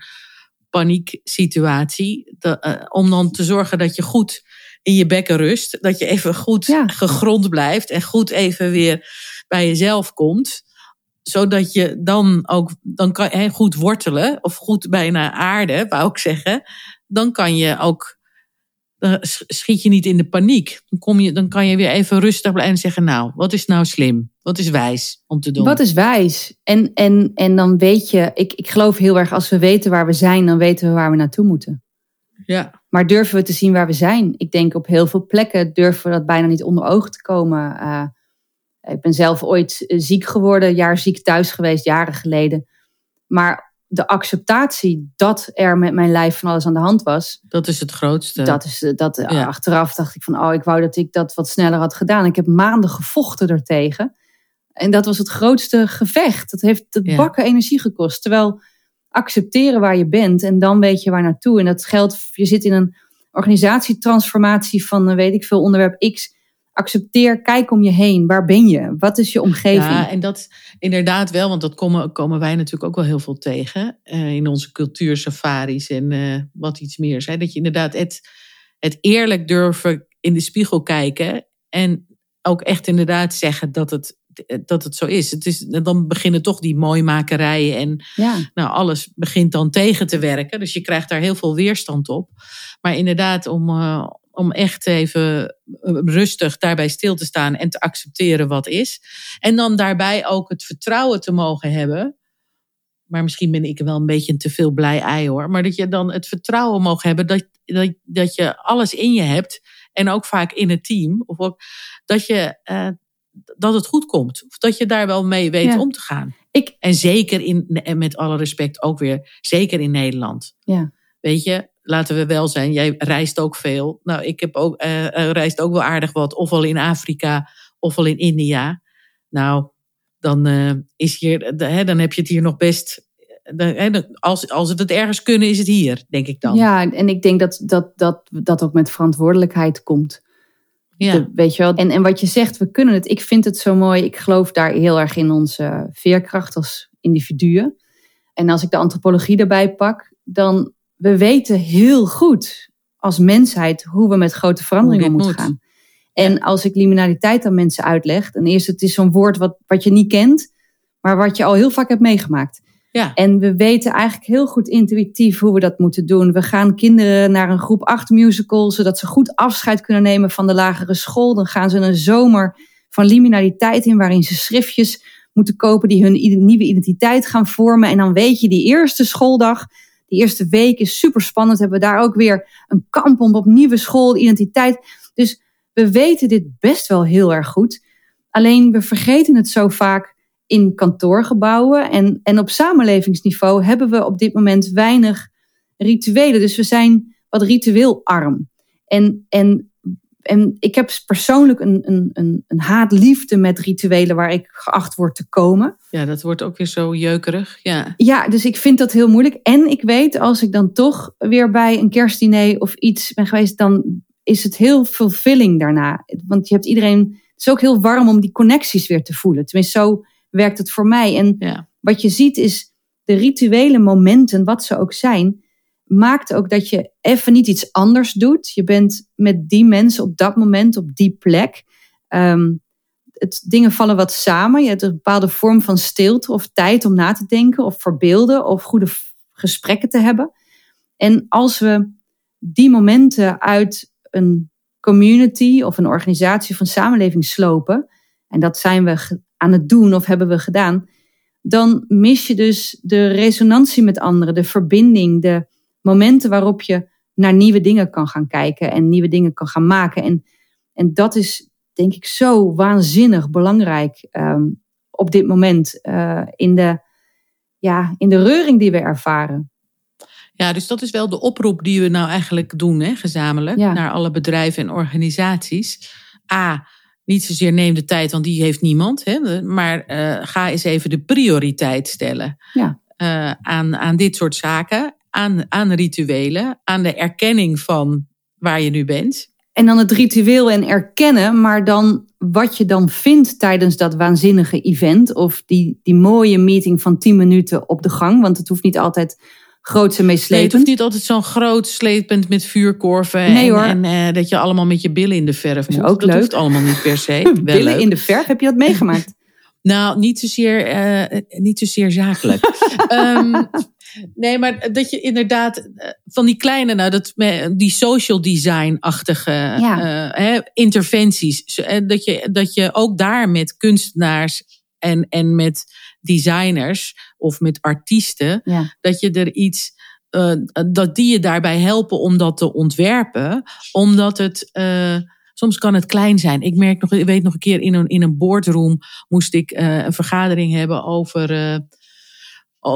panieksituatie. eh, om dan te zorgen dat je goed in je bekken rust. Dat je even goed Ja. gegrond blijft. En goed even weer bij jezelf komt zodat je dan ook dan kan goed wortelen of goed bijna aarde, wou ik zeggen. Dan kan je ook dan sch- schiet je niet in de paniek. Dan, kom je, dan kan je weer even rustig blijven en zeggen, nou, wat is nou slim? Wat is wijs om te doen? Wat is wijs? En, en, en dan weet je, ik, ik geloof heel erg, als we weten waar we zijn, dan weten we waar we naartoe moeten. Ja, Maar durven we te zien waar we zijn? Ik denk op heel veel plekken durven we dat bijna niet onder ogen te komen. Eh, ik ben zelf ooit eh, ziek geworden, jaar ziek thuis geweest, jaren geleden. Maar de acceptatie dat er met mijn lijf van alles aan de hand was, dat is het grootste. dat is eh, dat Ja. achteraf dacht ik van, oh, ik wou dat ik dat wat sneller had gedaan. Ik heb maanden gevochten ertegen. En dat was het grootste gevecht. Dat heeft het Ja. bakken energie gekost. Terwijl accepteren waar je bent en dan weet je waar naartoe. En dat geldt, je zit in een organisatietransformatie van, eh, weet ik veel, onderwerp X. Accepteer, kijk om je heen. Waar ben je? Wat is je omgeving? Ja, en dat inderdaad wel, want dat komen, komen wij natuurlijk ook wel heel veel tegen eh, in onze cultuursafaris en eh, wat iets meer. Hè? Dat je inderdaad het, het eerlijk durven in de spiegel kijken en ook echt inderdaad zeggen dat het, dat het zo is. Het is. Dan beginnen toch die mooimakerijen en ja. nou, alles begint dan tegen te werken. Dus je krijgt daar heel veel weerstand op. Maar inderdaad, om, eh, om echt even eh, rustig daarbij stil te staan en te accepteren wat is. En dan daarbij ook het vertrouwen te mogen hebben. Maar misschien ben ik wel een beetje een te veel blij ei hoor. Maar dat je dan het vertrouwen mag hebben dat, dat, dat je alles in je hebt. En ook vaak in het team. Of ook dat, je, eh, dat het goed komt. Of dat je daar wel mee weet Ja. om te gaan. Ik, En zeker in, en met alle respect ook weer, zeker in Nederland. ja. Weet je, laten we wel zijn, jij reist ook veel. Nou, ik heb ook, eh, eh, reist ook wel aardig wat, ofwel in Afrika, ofwel in India. Nou, dan, eh, is hier, de- hè, dan heb je het hier nog best. de- hè, de- als, als het het ergens kunnen, is het hier, denk ik dan. ja, en ik denk dat dat, dat dat ook met verantwoordelijkheid komt. Ja. De- weet je wel? En, en wat je zegt, we kunnen het. Ik vind het zo mooi. Ik geloof daar heel erg in onze veerkracht als individuen. En als ik de antropologie erbij pak, dan we weten heel goed als mensheid hoe we met grote veranderingen moeten moet. gaan. En als ik liminaliteit aan mensen uitleg, dan is het is zo'n woord wat, wat je niet kent, maar wat je al heel vaak hebt meegemaakt. Ja. En we weten eigenlijk heel goed intuïtief hoe we dat moeten doen. We gaan kinderen naar een groep 8 musical, zodat ze goed afscheid kunnen nemen van de lagere school. Dan gaan ze een zomer van liminaliteit in, waarin ze schriftjes moeten kopen die hun nieuwe identiteit gaan vormen. En dan weet je, die eerste schooldag, die eerste week is super spannend. Hebben we daar ook weer een kamp om op nieuwe school, identiteit. Dus we weten dit best wel heel erg goed. Alleen we vergeten het zo vaak in kantoorgebouwen. En, en op samenlevingsniveau hebben we op dit moment weinig rituelen. Dus we zijn wat ritueelarm. En, en, en ik heb persoonlijk een, een, een, een haatliefde met rituelen waar ik geacht word te komen. ja, dat wordt ook weer zo jeukerig. Ja. Ja, dus ik vind dat heel moeilijk. En ik weet, als ik dan toch weer bij een kerstdiner of iets ben geweest, dan is het heel fulfilling daarna. Want je hebt iedereen. Het is ook heel warm om die connecties weer te voelen. Tenminste, zo werkt het voor mij. En Ja. wat je ziet is de rituele momenten, wat ze ook zijn, maakt ook dat je even niet iets anders doet. Je bent met die mensen op dat moment, op die plek. Ehm, het, dingen vallen wat samen. Je hebt een bepaalde vorm van stilte of tijd om na te denken of verbeelden of goede gesprekken te hebben. En als we die momenten uit een community of een organisatie een samenleving slopen, en dat zijn we aan het doen of hebben we gedaan, dan mis je dus de resonantie met anderen, de verbinding, de momenten waarop je naar nieuwe dingen kan gaan kijken en nieuwe dingen kan gaan maken. En, en dat is denk ik zo waanzinnig belangrijk ehm, op dit moment eh, in, de, ja, in de reuring die we ervaren. Ja, dus dat is wel de oproep die we nou eigenlijk doen, hè, gezamenlijk, Ja. naar alle bedrijven en organisaties. A, niet zozeer neem de tijd, want die heeft niemand, hè, maar eh, ga eens even de prioriteit stellen Ja. eh, aan, aan dit soort zaken, aan, aan rituelen, aan de erkenning van waar je nu bent. En dan het ritueel en erkennen, maar dan wat je dan vindt tijdens dat waanzinnige event. Of die, die mooie meeting van 10 minuten op de gang. Want het hoeft niet altijd groots en Nee, het meeslepend. hoeft niet altijd zo'n groot slepend met vuurkorven Nee, en, hoor. en eh, dat je allemaal met je billen in de verf moet. ook dat leuk. hoeft allemaal niet per se. Wel Billen leuk. in de verf, heb je dat meegemaakt? Nou, niet zozeer, eh, niet zozeer zakelijk. Ehm, nee, maar dat je inderdaad eh, van die kleine, nou, dat, die social design-achtige Ja. hè, interventies. Dat je, dat je ook daar met kunstenaars en, en met designers of met artiesten, Ja. dat je er iets. eh, dat die je daarbij helpen om dat te ontwerpen. Omdat het. eh, soms kan het klein zijn. Ik merk nog, ik weet nog een keer in een, in een boardroom moest ik eh, een vergadering hebben over,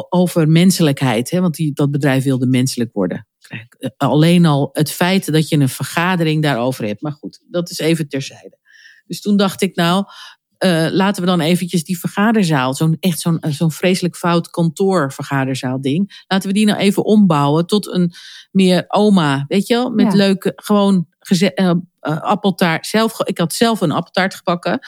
over menselijkheid. Hè? Want die, dat bedrijf wilde menselijk worden. Alleen al het feit dat je een vergadering daarover hebt. Maar goed, dat is even terzijde. Dus toen dacht ik nou, eh, laten we dan eventjes die vergaderzaal, zo'n echt zo'n eh, zo'n vreselijk fout kantoorvergaderzaal ding, laten we die nou even ombouwen tot een meer oma, weet je wel, met Ja. leuke, gewoon geze- eh, appeltaart. Zelf, ik had zelf een appeltaart gebakken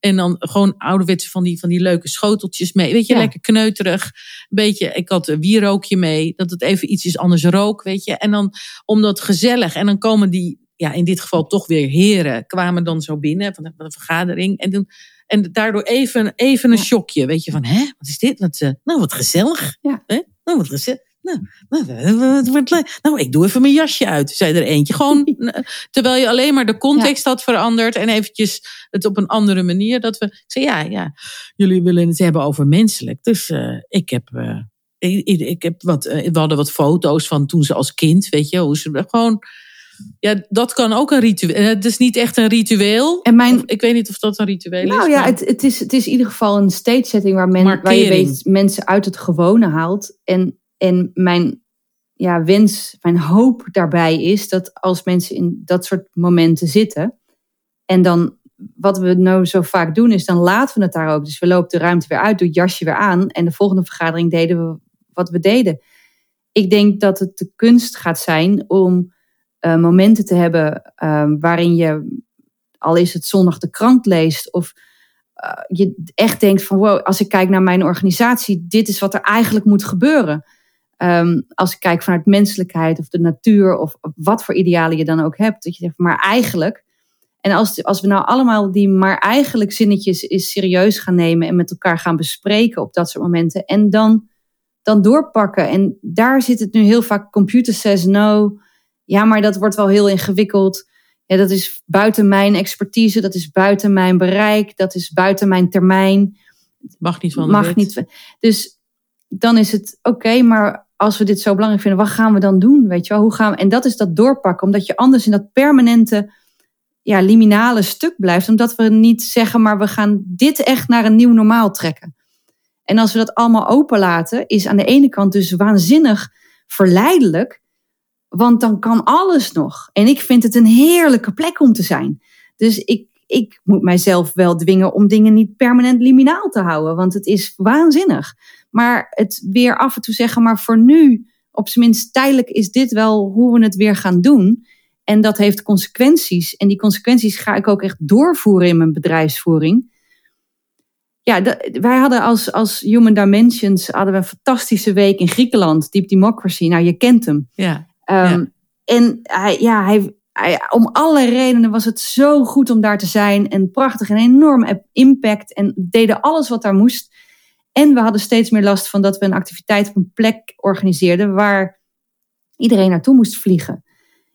en dan gewoon ouderwetse van die, van die leuke schoteltjes mee, weet je, Ja. lekker kneuterig, een beetje. Ik had een wierookje mee, dat het even ietsjes anders rook, weet je, en dan om dat gezellig en dan komen die ja, in dit geval toch weer heren, kwamen dan zo binnen van de vergadering. En, toen, en daardoor even, even een shockje. Weet je van, hè, wat is dit? Wat, eh, nou, wat gezellig. Ja. Hè? Nou, wat gezellig. Nou, nou, eh, leuk. nou, ik doe even mijn jasje uit, zei er eentje. Gewoon, eh, terwijl je alleen maar de context had veranderd en eventjes het op een andere manier. Dat we, ik zei, ja, ja, jullie willen het hebben over menselijk. Dus eh, ik heb... eh, ik, heb wat, eh, we hadden wat foto's van toen ze als kind, weet je, hoe ze gewoon. Ja, dat kan ook een ritueel. eh, Het is niet echt een ritueel. En mijn, Of- ik weet niet of dat een ritueel is. nou ja, maar- het, het, is, het is in ieder geval een stage setting waar, men, waar je weet, mensen uit het gewone haalt. En, en mijn ja, wens, mijn hoop daarbij is dat als mensen in dat soort momenten zitten. En dan, wat we nou zo vaak doen, is dan laten we het daar ook. Dus we lopen de ruimte weer uit, doe het jasje weer aan. En de volgende vergadering deden we wat we deden. Ik denk dat het de kunst gaat zijn om eh, momenten te hebben eh, waarin je, al is het zondag de krant leest of eh, je echt denkt van wow, als ik kijk naar mijn organisatie, dit is wat er eigenlijk moet gebeuren. Ehm, als ik kijk vanuit menselijkheid of de natuur of wat voor idealen je dan ook hebt, dat je zegt, maar eigenlijk. En als, als we nou allemaal die maar eigenlijk zinnetjes is serieus gaan nemen en met elkaar gaan bespreken op dat soort momenten en dan, dan doorpakken. En daar zit het nu heel vaak, computer says no. Ja, maar dat wordt wel heel ingewikkeld. Ja, dat is buiten mijn expertise, dat is buiten mijn bereik, dat is buiten mijn termijn. mag niet van de Mag wet. niet. Dus dan is het oké, maar als we dit zo belangrijk vinden, wat gaan we dan doen? Weet je wel? Hoe gaan we? En dat is dat doorpakken, omdat je anders in dat permanente, ja, liminale stuk blijft, omdat we niet zeggen, maar we gaan dit echt naar een nieuw normaal trekken. En als we dat allemaal openlaten, is aan de ene kant dus waanzinnig verleidelijk, want dan kan alles nog. En ik vind het een heerlijke plek om te zijn. Dus ik, ik moet mijzelf wel dwingen om dingen niet permanent liminaal te houden, want het is waanzinnig. Maar het weer af en toe zeggen, maar voor nu, op zijn minst tijdelijk, is dit wel hoe we het weer gaan doen. En dat heeft consequenties. En die consequenties ga ik ook echt doorvoeren in mijn bedrijfsvoering. Ja, wij hadden als, als Human Dimensions hadden we een fantastische week in Griekenland, Deep Democracy. Nou, je kent hem. Ja, Ehm, Ja. En hij, ja, hij, om alle redenen was het zo goed om daar te zijn. En prachtig en enorm impact. En deden alles wat daar moest. En we hadden steeds meer last van dat we een activiteit op een plek organiseerden waar iedereen naartoe moest vliegen.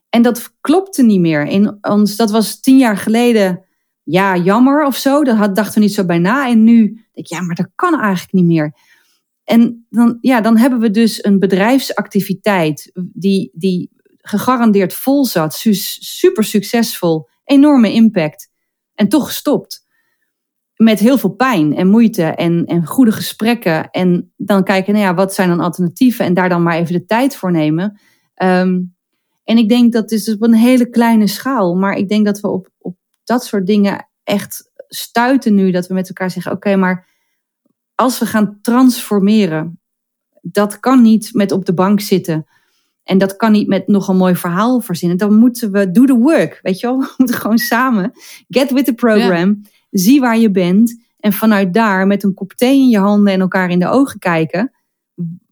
En dat klopte niet meer. In ons, dat was tien jaar geleden, ja, jammer of zo. Daar dachten we niet zo bij na. En nu denk ik, ja, maar dat kan eigenlijk niet meer. En dan, ja, dan hebben we dus een bedrijfsactiviteit die, die gegarandeerd vol zat, su- super succesvol, enorme impact en toch gestopt. Met heel veel pijn en moeite en, en goede gesprekken. En dan kijken, nou ja, wat zijn dan alternatieven? En daar dan maar even de tijd voor nemen. Ehm, en ik denk dat is dus op een hele kleine schaal. Maar ik denk dat we op, op dat soort dingen echt stuiten nu. Dat we met elkaar zeggen, oké, maar als we gaan transformeren, dat kan niet met op de bank zitten. En dat kan niet met nog een mooi verhaal verzinnen. Dan moeten we do the work, weet je wel? We moeten gewoon samen get with the program. Zie waar je bent. En vanuit daar met een kop thee in je handen en elkaar in de ogen kijken.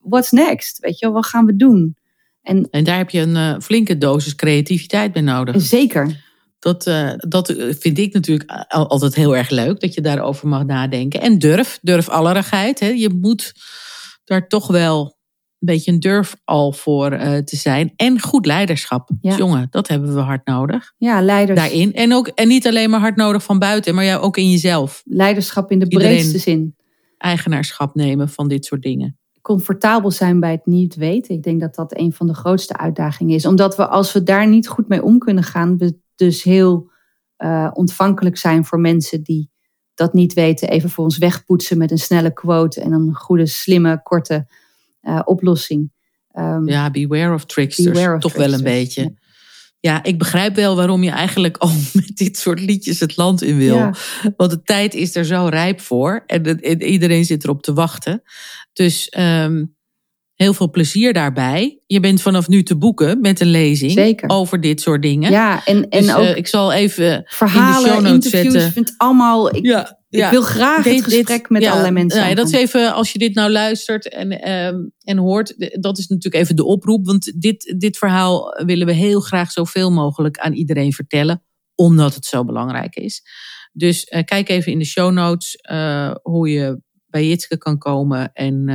What's next? Weet je wel, wat gaan we doen? En en daar heb je een eh, flinke dosis creativiteit bij nodig. zeker, Dat, eh, dat vind ik natuurlijk al- altijd heel erg leuk, dat je daarover mag nadenken. En durf, durf allerigheid. Hè. Je moet daar toch wel een beetje een durf al voor eh, te zijn. En goed leiderschap. Ja. Dus jongen, dat hebben we hard nodig. Ja, leiders, Daarin. En, ook, en niet alleen maar hard nodig van buiten, maar ja, ook in jezelf. leiderschap in de Iedereen- breedste zin. Eigenaarschap nemen van dit soort dingen. comfortabel zijn bij het niet weten. Ik denk dat dat een van de grootste uitdagingen is. Omdat we, als we daar niet goed mee om kunnen gaan, we dus heel eh, ontvankelijk zijn voor mensen die dat niet weten, even voor ons wegpoetsen met een snelle quote en een goede, slimme, korte eh, oplossing. Ehm, Ja, beware of tricksters. Beware of Toch wel een beetje. Ja. ik begrijp wel waarom je eigenlijk al met dit soort liedjes het land in wil. Ja. Want de tijd is er zo rijp voor. En iedereen zit erop te wachten. Dus ehm, heel veel plezier daarbij. Je bent vanaf nu te boeken met een lezing Zeker. over dit soort dingen. ja, en, en Dus, ook eh, ik zal even verhalen, in de show notes interviews, zetten. ik vind het allemaal... Ik, Ja, ik wil graag Dit- het gesprek dit- met ja, allerlei mensen nee, dat is even, als je dit nou luistert en, ehm, en hoort, dat is natuurlijk even de oproep. Want dit, dit verhaal willen we heel graag zoveel mogelijk aan iedereen vertellen, omdat het zo belangrijk is. Dus eh, kijk even in de show notes eh, hoe je bij Jitske kan komen en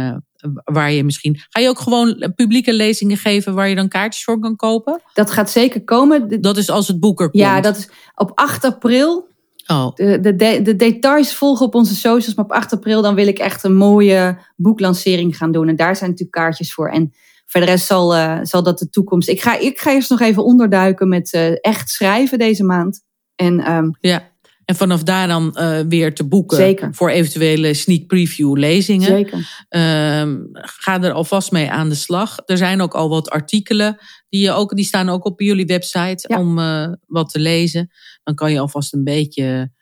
waar je misschien. Ga je ook gewoon publieke lezingen geven waar je dan kaartjes voor kan kopen? Dat gaat zeker komen. Dat is als het boek er komt. ja, dat is op 8 april Oh, de, de, de, de details volgen op onze socials. Maar op 8 april dan wil ik echt een mooie boeklancering gaan doen. En daar zijn natuurlijk kaartjes voor. En voor de rest zal, eh, zal dat de toekomst. Ik ga, ik ga eerst nog even onderduiken met eh, echt schrijven deze maand. En ehm, ja. En vanaf daar dan eh, weer te boeken Zeker. voor eventuele sneak preview lezingen. zeker. Ehm, ga er alvast mee aan de slag. Er zijn ook al wat artikelen die, je ook, die staan ook op jullie website Ja. om eh, wat te lezen. Dan kan je alvast een beetje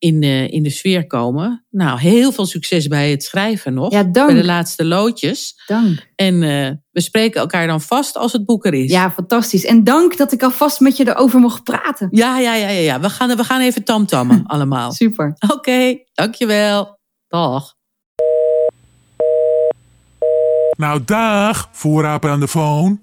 in, de in de sfeer komen. Nou, heel veel succes bij het schrijven nog. Ja, dank. Bij de laatste loodjes. Dank. En eh, we spreken elkaar dan vast als het boek er is. Ja, fantastisch. En dank dat ik alvast met je erover mocht praten. ja, ja, ja. ja, ja. We, gaan, we gaan even tamtammen allemaal. Super. Oké, dankjewel. Dag. Nou, dag, voorraper aan de phone.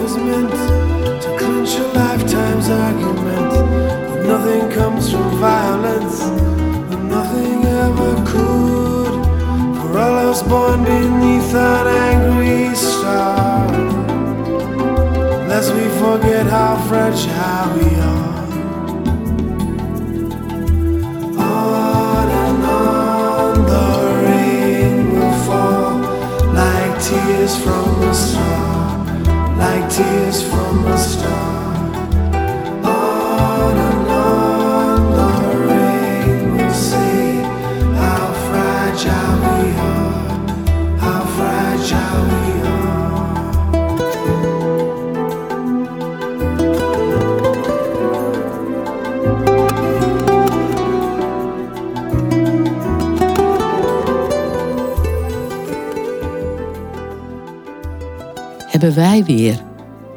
Was meant to clinch a lifetime's argument. But nothing comes from violence, and nothing ever could. For all was born beneath an angry star. Lest we forget how fragile tears from a star. On and on the rain will say how fragile we are, how fragile we hebben wij weer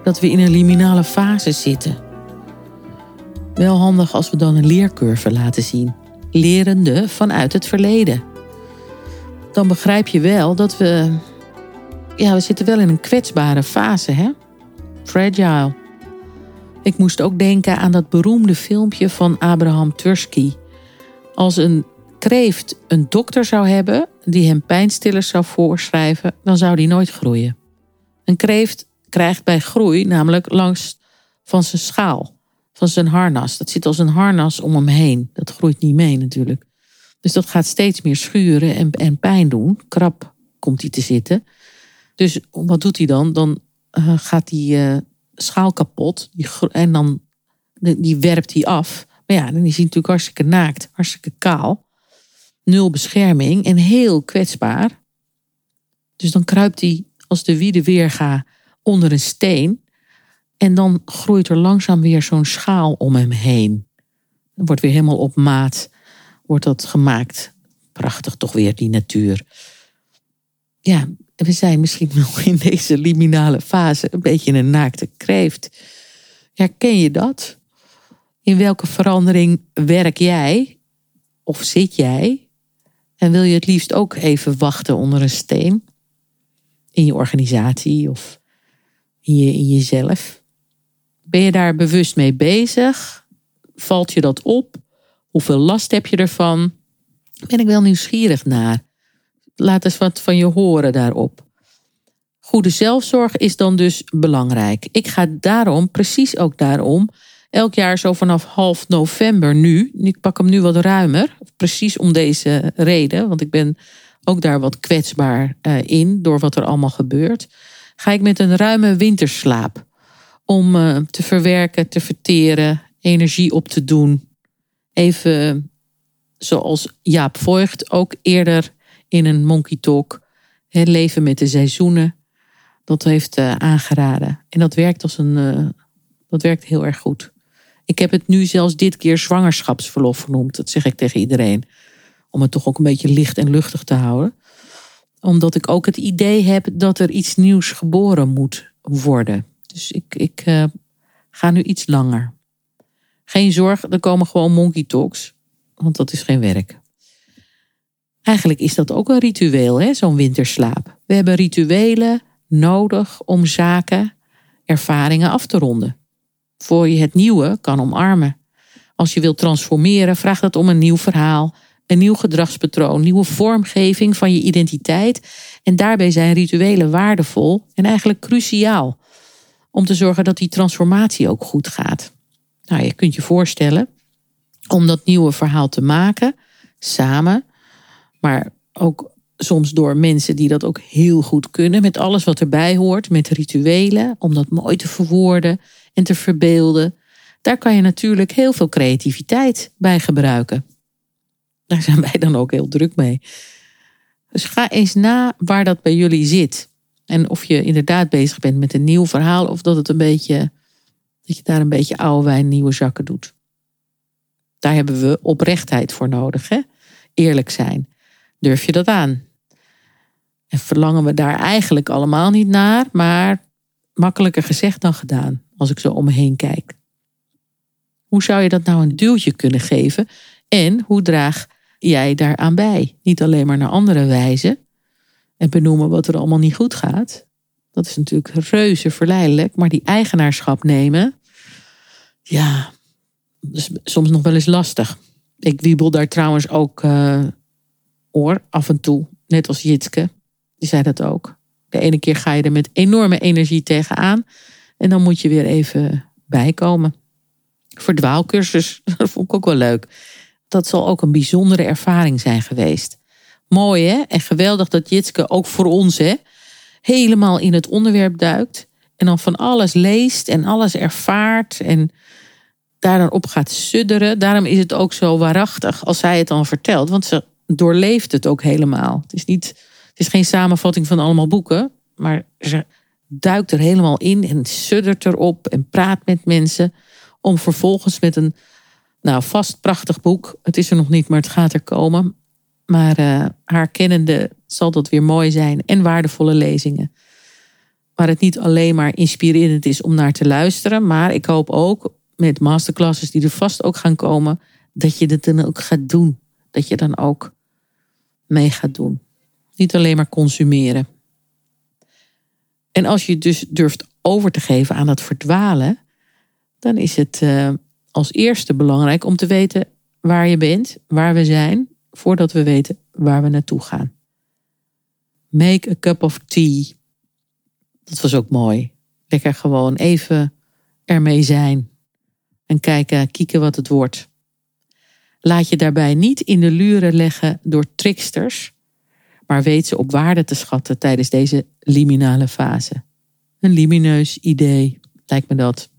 dat we in een liminale fase zitten. Wel handig als we dan een leercurve laten zien, lerende vanuit het verleden. Dan begrijp je wel dat we. Ja, we zitten wel in een kwetsbare fase, hè? Fragile. Ik moest ook denken aan dat beroemde filmpje van Abraham Tursky. Als een kreeft een dokter zou hebben die hem pijnstillers zou voorschrijven, dan zou die nooit groeien. Een kreeft krijgt bij groei namelijk langs van zijn schaal, van zijn harnas. Dat zit als een harnas om hem heen. Dat groeit niet mee natuurlijk. Dus dat gaat steeds meer schuren en, en pijn doen. Krap komt hij te zitten. Dus wat doet hij dan? Dan eh, gaat die eh, schaal kapot die, en dan die werpt hij af. Maar ja, dan is hij natuurlijk hartstikke naakt, hartstikke kaal. Nul bescherming en heel kwetsbaar. Dus dan kruipt hij als de wiede weerga onder een steen. En dan groeit er langzaam weer zo'n schaal om hem heen. Wordt weer helemaal op maat wordt dat gemaakt. Prachtig toch weer die natuur. Ja, we zijn misschien nog in deze liminale fase een beetje een naakte kreeft. Herken je dat? In welke verandering werk jij? Of zit jij? En wil je het liefst ook even wachten onder een steen? In je organisatie of in, je, in jezelf? Ben je daar bewust mee bezig? Valt je dat op? Hoeveel last heb je ervan? Ben ik wel nieuwsgierig naar. Laat eens wat van je horen daarop. Goede zelfzorg is dan dus belangrijk. Ik ga daarom, precies ook daarom, elk jaar zo vanaf half november nu, ik pak hem nu wat ruimer, precies om deze reden, want ik ben ook daar wat kwetsbaar eh, in door wat er allemaal gebeurt, ga ik met een ruime winterslaap om eh, te verwerken, te verteren, energie op te doen. Even zoals Jaap Voigt ook eerder in een Monkey Talk, het leven met de seizoenen, dat heeft uh, aangeraden. En dat werkt, als een, dat werkt heel erg goed. Ik heb het nu zelfs dit keer zwangerschapsverlof genoemd. Dat zeg ik tegen iedereen. Om het toch ook een beetje licht en luchtig te houden. Omdat ik ook het idee heb dat er iets nieuws geboren moet worden. Dus ik, ik uh, ga nu iets langer. Geen zorg, er komen gewoon monkey talks. Want dat is geen werk. Eigenlijk is dat ook een ritueel, hè, zo'n winterslaap. We hebben rituelen nodig om zaken, ervaringen af te ronden. Voor je het nieuwe kan omarmen. Als je wilt transformeren, vraagt dat om een nieuw verhaal, een nieuw gedragspatroon, nieuwe vormgeving van je identiteit. En daarbij zijn rituelen waardevol en eigenlijk cruciaal om te zorgen dat die transformatie ook goed gaat. Nou, je kunt je voorstellen om dat nieuwe verhaal te maken, samen, maar ook soms door mensen die dat ook heel goed kunnen, met alles wat erbij hoort, met rituelen, om dat mooi te verwoorden en te verbeelden. Daar kan je natuurlijk heel veel creativiteit bij gebruiken. Daar zijn wij dan ook heel druk mee. Dus ga eens na waar dat bij jullie zit. En of je inderdaad bezig bent met een nieuw verhaal of dat het een beetje dat je daar een beetje oude wijn, nieuwe zakken doet. Daar hebben we oprechtheid voor nodig. Hè? Eerlijk zijn. Durf je dat aan? En verlangen we daar eigenlijk allemaal niet naar, maar makkelijker gezegd dan gedaan, als ik zo om me heen kijk. Hoe zou je dat nou een duwtje kunnen geven? En hoe draag jij daaraan bij? Niet alleen maar naar andere wijzen en benoemen wat er allemaal niet goed gaat, dat is natuurlijk reuze verleidelijk. Maar die eigenaarschap nemen, ja, is soms nog wel eens lastig. Ik wiebel daar trouwens ook uh, oor af en toe. Net als Jitske. Die zei dat ook. De ene keer ga je er met enorme energie tegenaan. En dan moet je weer even bijkomen. Verdwaalkursus, dat vond ik ook wel leuk. Dat zal ook een bijzondere ervaring zijn geweest. Mooi hè? En geweldig dat Jitske ook voor ons hè helemaal in het onderwerp duikt. En dan van alles leest en alles ervaart. En daar dan op gaat sudderen. Daarom is het ook zo waarachtig als zij het dan vertelt. Want ze doorleeft het ook helemaal. Het is, niet, het is geen samenvatting van allemaal boeken. Maar ze duikt er helemaal in en suddert erop en praat met mensen. Om vervolgens met een nou, vast prachtig boek. Het is er nog niet, maar het gaat er komen. Maar uh, haar kennende zal dat weer mooi zijn en waardevolle lezingen. Waar het niet alleen maar inspirerend is om naar te luisteren, maar ik hoop ook met masterclasses die er vast ook gaan komen, dat je het dan ook gaat doen. Dat je dan ook mee gaat doen. Niet alleen maar consumeren. En als je dus durft over te geven aan dat verdwalen, dan is het uh, als eerste belangrijk om te weten waar je bent, waar we zijn, voordat we weten waar we naartoe gaan. Make a cup of tea. Dat was ook mooi. Lekker gewoon even ermee zijn. En kijken, kieken wat het wordt. Laat je daarbij niet in de luren leggen door tricksters, maar weet ze op waarde te schatten tijdens deze liminale fase. Een lumineus idee, lijkt me dat.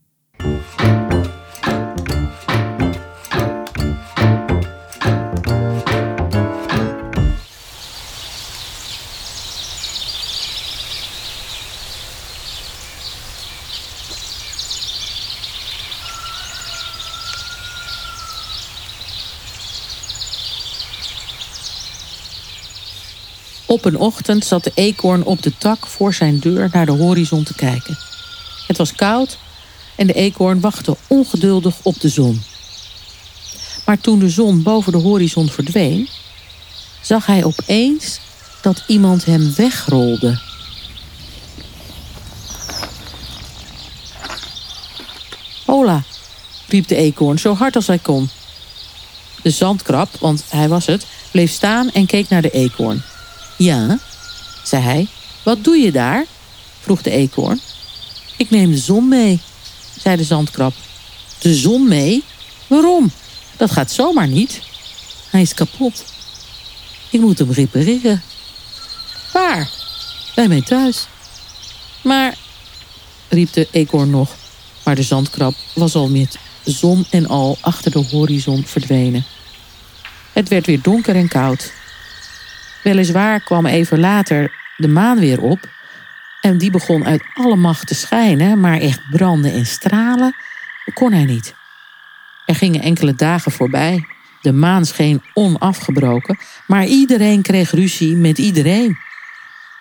Op een ochtend zat de eekhoorn op de tak voor zijn deur naar de horizon te kijken. Het was koud en de eekhoorn wachtte ongeduldig op de zon. Maar toen de zon boven de horizon verdween, zag hij opeens dat iemand hem wegrolde. Hola, riep de eekhoorn zo hard als hij kon. De zandkrab, want hij was het, bleef staan en keek naar de eekhoorn. Ja, zei hij. Wat doe je daar? vroeg de eekhoorn. Ik neem de zon mee, zei de zandkrab. De zon mee? Waarom? Dat gaat zomaar niet. Hij is kapot. Ik moet hem repareren. Waar? Bij mij thuis. Maar, riep de eekhoorn nog, maar de zandkrab was al met zon en al achter de horizon verdwenen. Het werd weer donker en koud. Weliswaar kwam even later de maan weer op. En die begon uit alle macht te schijnen, maar echt branden en stralen kon hij niet. Er gingen enkele dagen voorbij. De maan scheen onafgebroken, maar iedereen kreeg ruzie met iedereen.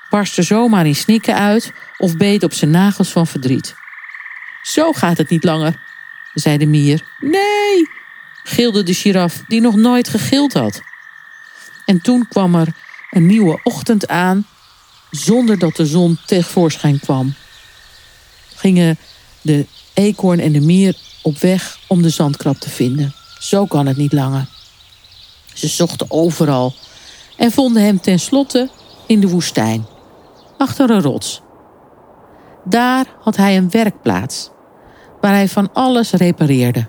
Barstte zomaar in snikken uit of beet op zijn nagels van verdriet. Zo gaat het niet langer, zei de mier. Nee, gilde de giraf, die nog nooit gegild had. En toen kwam er een nieuwe ochtend aan zonder dat de zon tevoorschijn kwam. Gingen de eekhoorn en de mier op weg om de zandkrab te vinden. Zo kan het niet langer. Ze zochten overal en vonden hem tenslotte in de woestijn, achter een rots. Daar had hij een werkplaats waar hij van alles repareerde.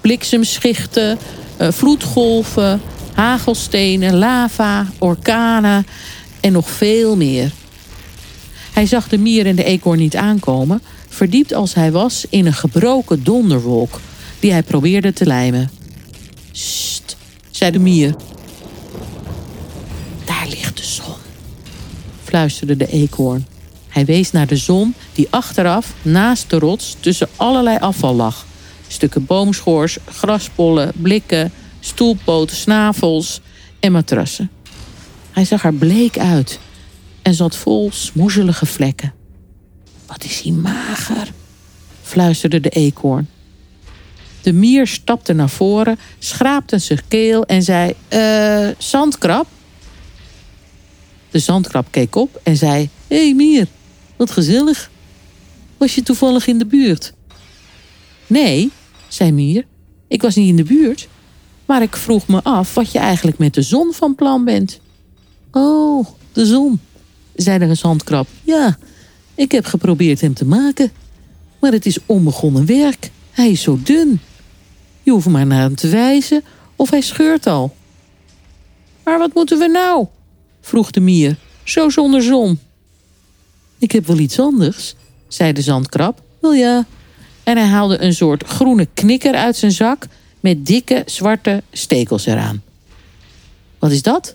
Bliksemschichten, eh, vloedgolven, hagelstenen, lava, orkanen en nog veel meer. Hij zag de mier en de eekhoorn niet aankomen, verdiept als hij was in een gebroken donderwolk die hij probeerde te lijmen. Sst, zei de mier. Daar ligt de zon, fluisterde de eekhoorn. Hij wees naar de zon die achteraf naast de rots tussen allerlei afval lag. Stukken boomschors, graspollen, blikken, stoelpoten, snavels en matrassen. Hij zag er bleek uit en zat vol smoezelige vlekken. Wat is hij mager, fluisterde de eekhoorn. De mier stapte naar voren, schraapte zijn keel en zei: Eh, zandkrab? De zandkrab keek op en zei: Hé hey, mier, wat gezellig. Was je toevallig in de buurt? Nee, zei Mier, ik was niet in de buurt. Maar ik vroeg me af wat je eigenlijk met de zon van plan bent. Oh, de zon, zei de zandkrab. Ja, ik heb geprobeerd hem te maken. Maar het is onbegonnen werk. Hij is zo dun. Je hoeft maar naar hem te wijzen of hij scheurt al. Maar wat moeten we nou? vroeg de mier, zo zonder zon. Ik heb wel iets anders, zei de zandkrab. Wel ja. En hij haalde een soort groene knikker uit zijn zak met dikke zwarte stekels eraan. Wat is dat?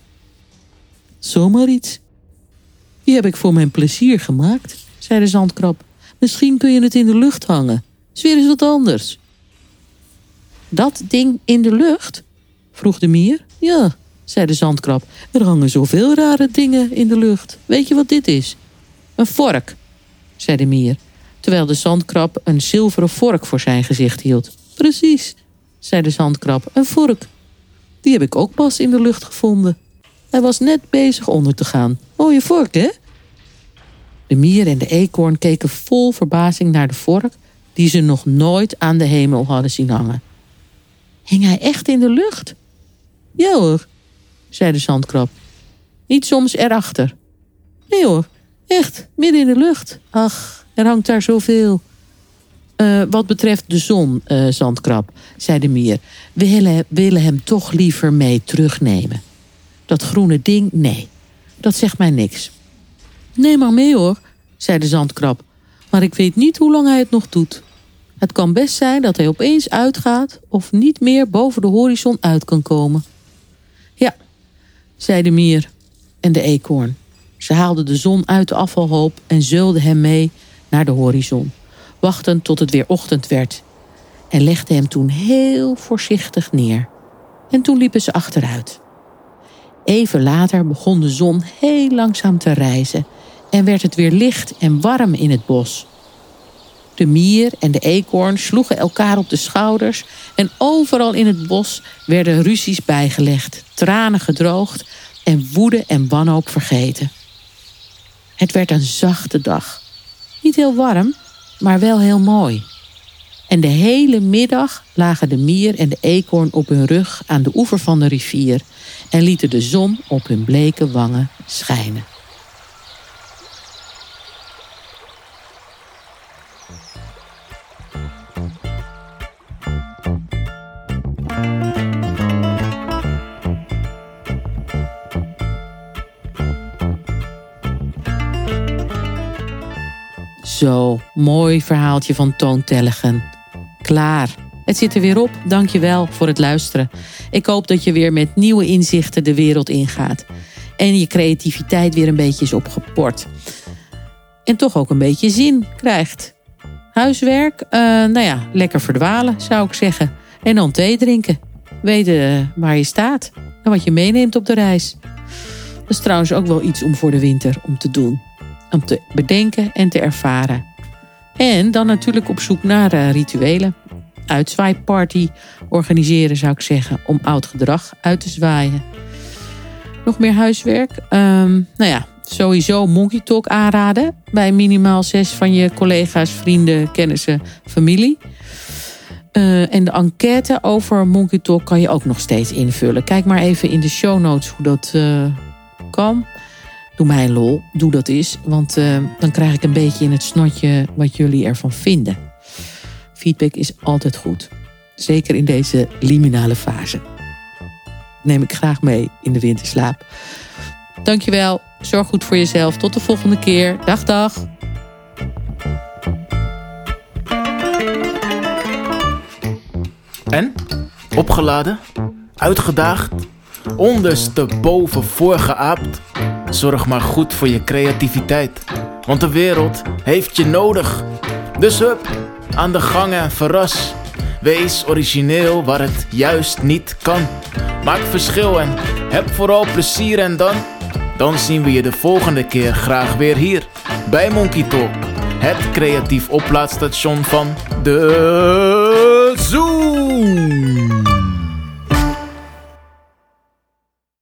Zomaar iets. Die heb ik voor mijn plezier gemaakt, zei de zandkrab. Misschien kun je het in de lucht hangen. Is weer eens wat anders. Dat ding in de lucht? vroeg de mier. Ja, zei de zandkrab. Er hangen zoveel rare dingen in de lucht. Weet je wat dit is? Een vork, zei de mier, terwijl de zandkrab een zilveren vork voor zijn gezicht hield. Precies, zei de zandkrab. Een vork. Die heb ik ook pas in de lucht gevonden. Hij was net bezig onder te gaan. Mooie vork, hè? De mier en de eekhoorn keken vol verbazing naar de vork die ze nog nooit aan de hemel hadden zien hangen. Hing hij echt in de lucht? Ja hoor, zei de zandkrab. Niet soms erachter. Nee hoor, echt, midden in de lucht. Ach, er hangt daar zoveel. Eh, wat betreft de zon, eh, zandkrab, zei de mier. We willen, willen hem toch liever mee terugnemen. Dat groene ding, nee, dat zegt mij niks. Neem maar mee hoor, zei de zandkrab. Maar ik weet niet hoe lang hij het nog doet. Het kan best zijn dat hij opeens uitgaat of niet meer boven de horizon uit kan komen. Ja, zei de mier en de eekhoorn. Ze haalden de zon uit de afvalhoop en zeulden hem mee naar de horizon, wachtend tot het weer ochtend werd, en legden hem toen heel voorzichtig neer. En toen liepen ze achteruit. Even later begon de zon heel langzaam te rijzen en werd het weer licht en warm in het bos. De mier en de eekhoorn sloegen elkaar op de schouders en overal in het bos werden ruzies bijgelegd, tranen gedroogd en woede en wanhoop vergeten. Het werd een zachte dag. Niet heel warm, maar wel heel mooi. En de hele middag lagen de mier en de eekhoorn op hun rug aan de oever van de rivier en lieten de zon op hun bleke wangen schijnen. Zo, mooi verhaaltje van Toon Tellegen. Klaar. Het zit er weer op. Dank je wel voor het luisteren. Ik hoop dat je weer met nieuwe inzichten de wereld ingaat. En je creativiteit weer een beetje is opgeport. En toch ook een beetje zin krijgt. Huiswerk, eh, nou ja, lekker verdwalen zou ik zeggen. En dan thee drinken. Weten waar je staat en wat je meeneemt op de reis. Dat is trouwens ook wel iets om voor de winter om te doen om te bedenken en te ervaren. En dan natuurlijk op zoek naar uh, rituelen. Uitzwaaiparty organiseren zou ik zeggen, om oud gedrag uit te zwaaien. Nog meer huiswerk? Um, nou ja, sowieso Monkey Talk aanraden bij minimaal zes van je collega's, vrienden, kennissen, familie. Uh, en de enquête over Monkey Talk kan je ook nog steeds invullen. Kijk maar even in de show notes hoe dat uh, kan. Doe mij een lol, doe dat eens. Want uh, dan krijg ik een beetje in het snotje wat jullie ervan vinden. Feedback is altijd goed. Zeker in deze liminale fase. Neem ik graag mee in de winterslaap. Dankjewel. Zorg goed voor jezelf. Tot de volgende keer. Dag, dag. En? Opgeladen? Uitgedaagd? Ondersteboven voorgeaapt? Zorg maar goed voor je creativiteit, want de wereld heeft je nodig. Dus hup, aan de gang en verras. Wees origineel waar het juist niet kan. Maak verschil en heb vooral plezier en dan... Dan zien we je de volgende keer graag weer hier bij Monkey Talk. Het creatief oplaadstation van de Zoom.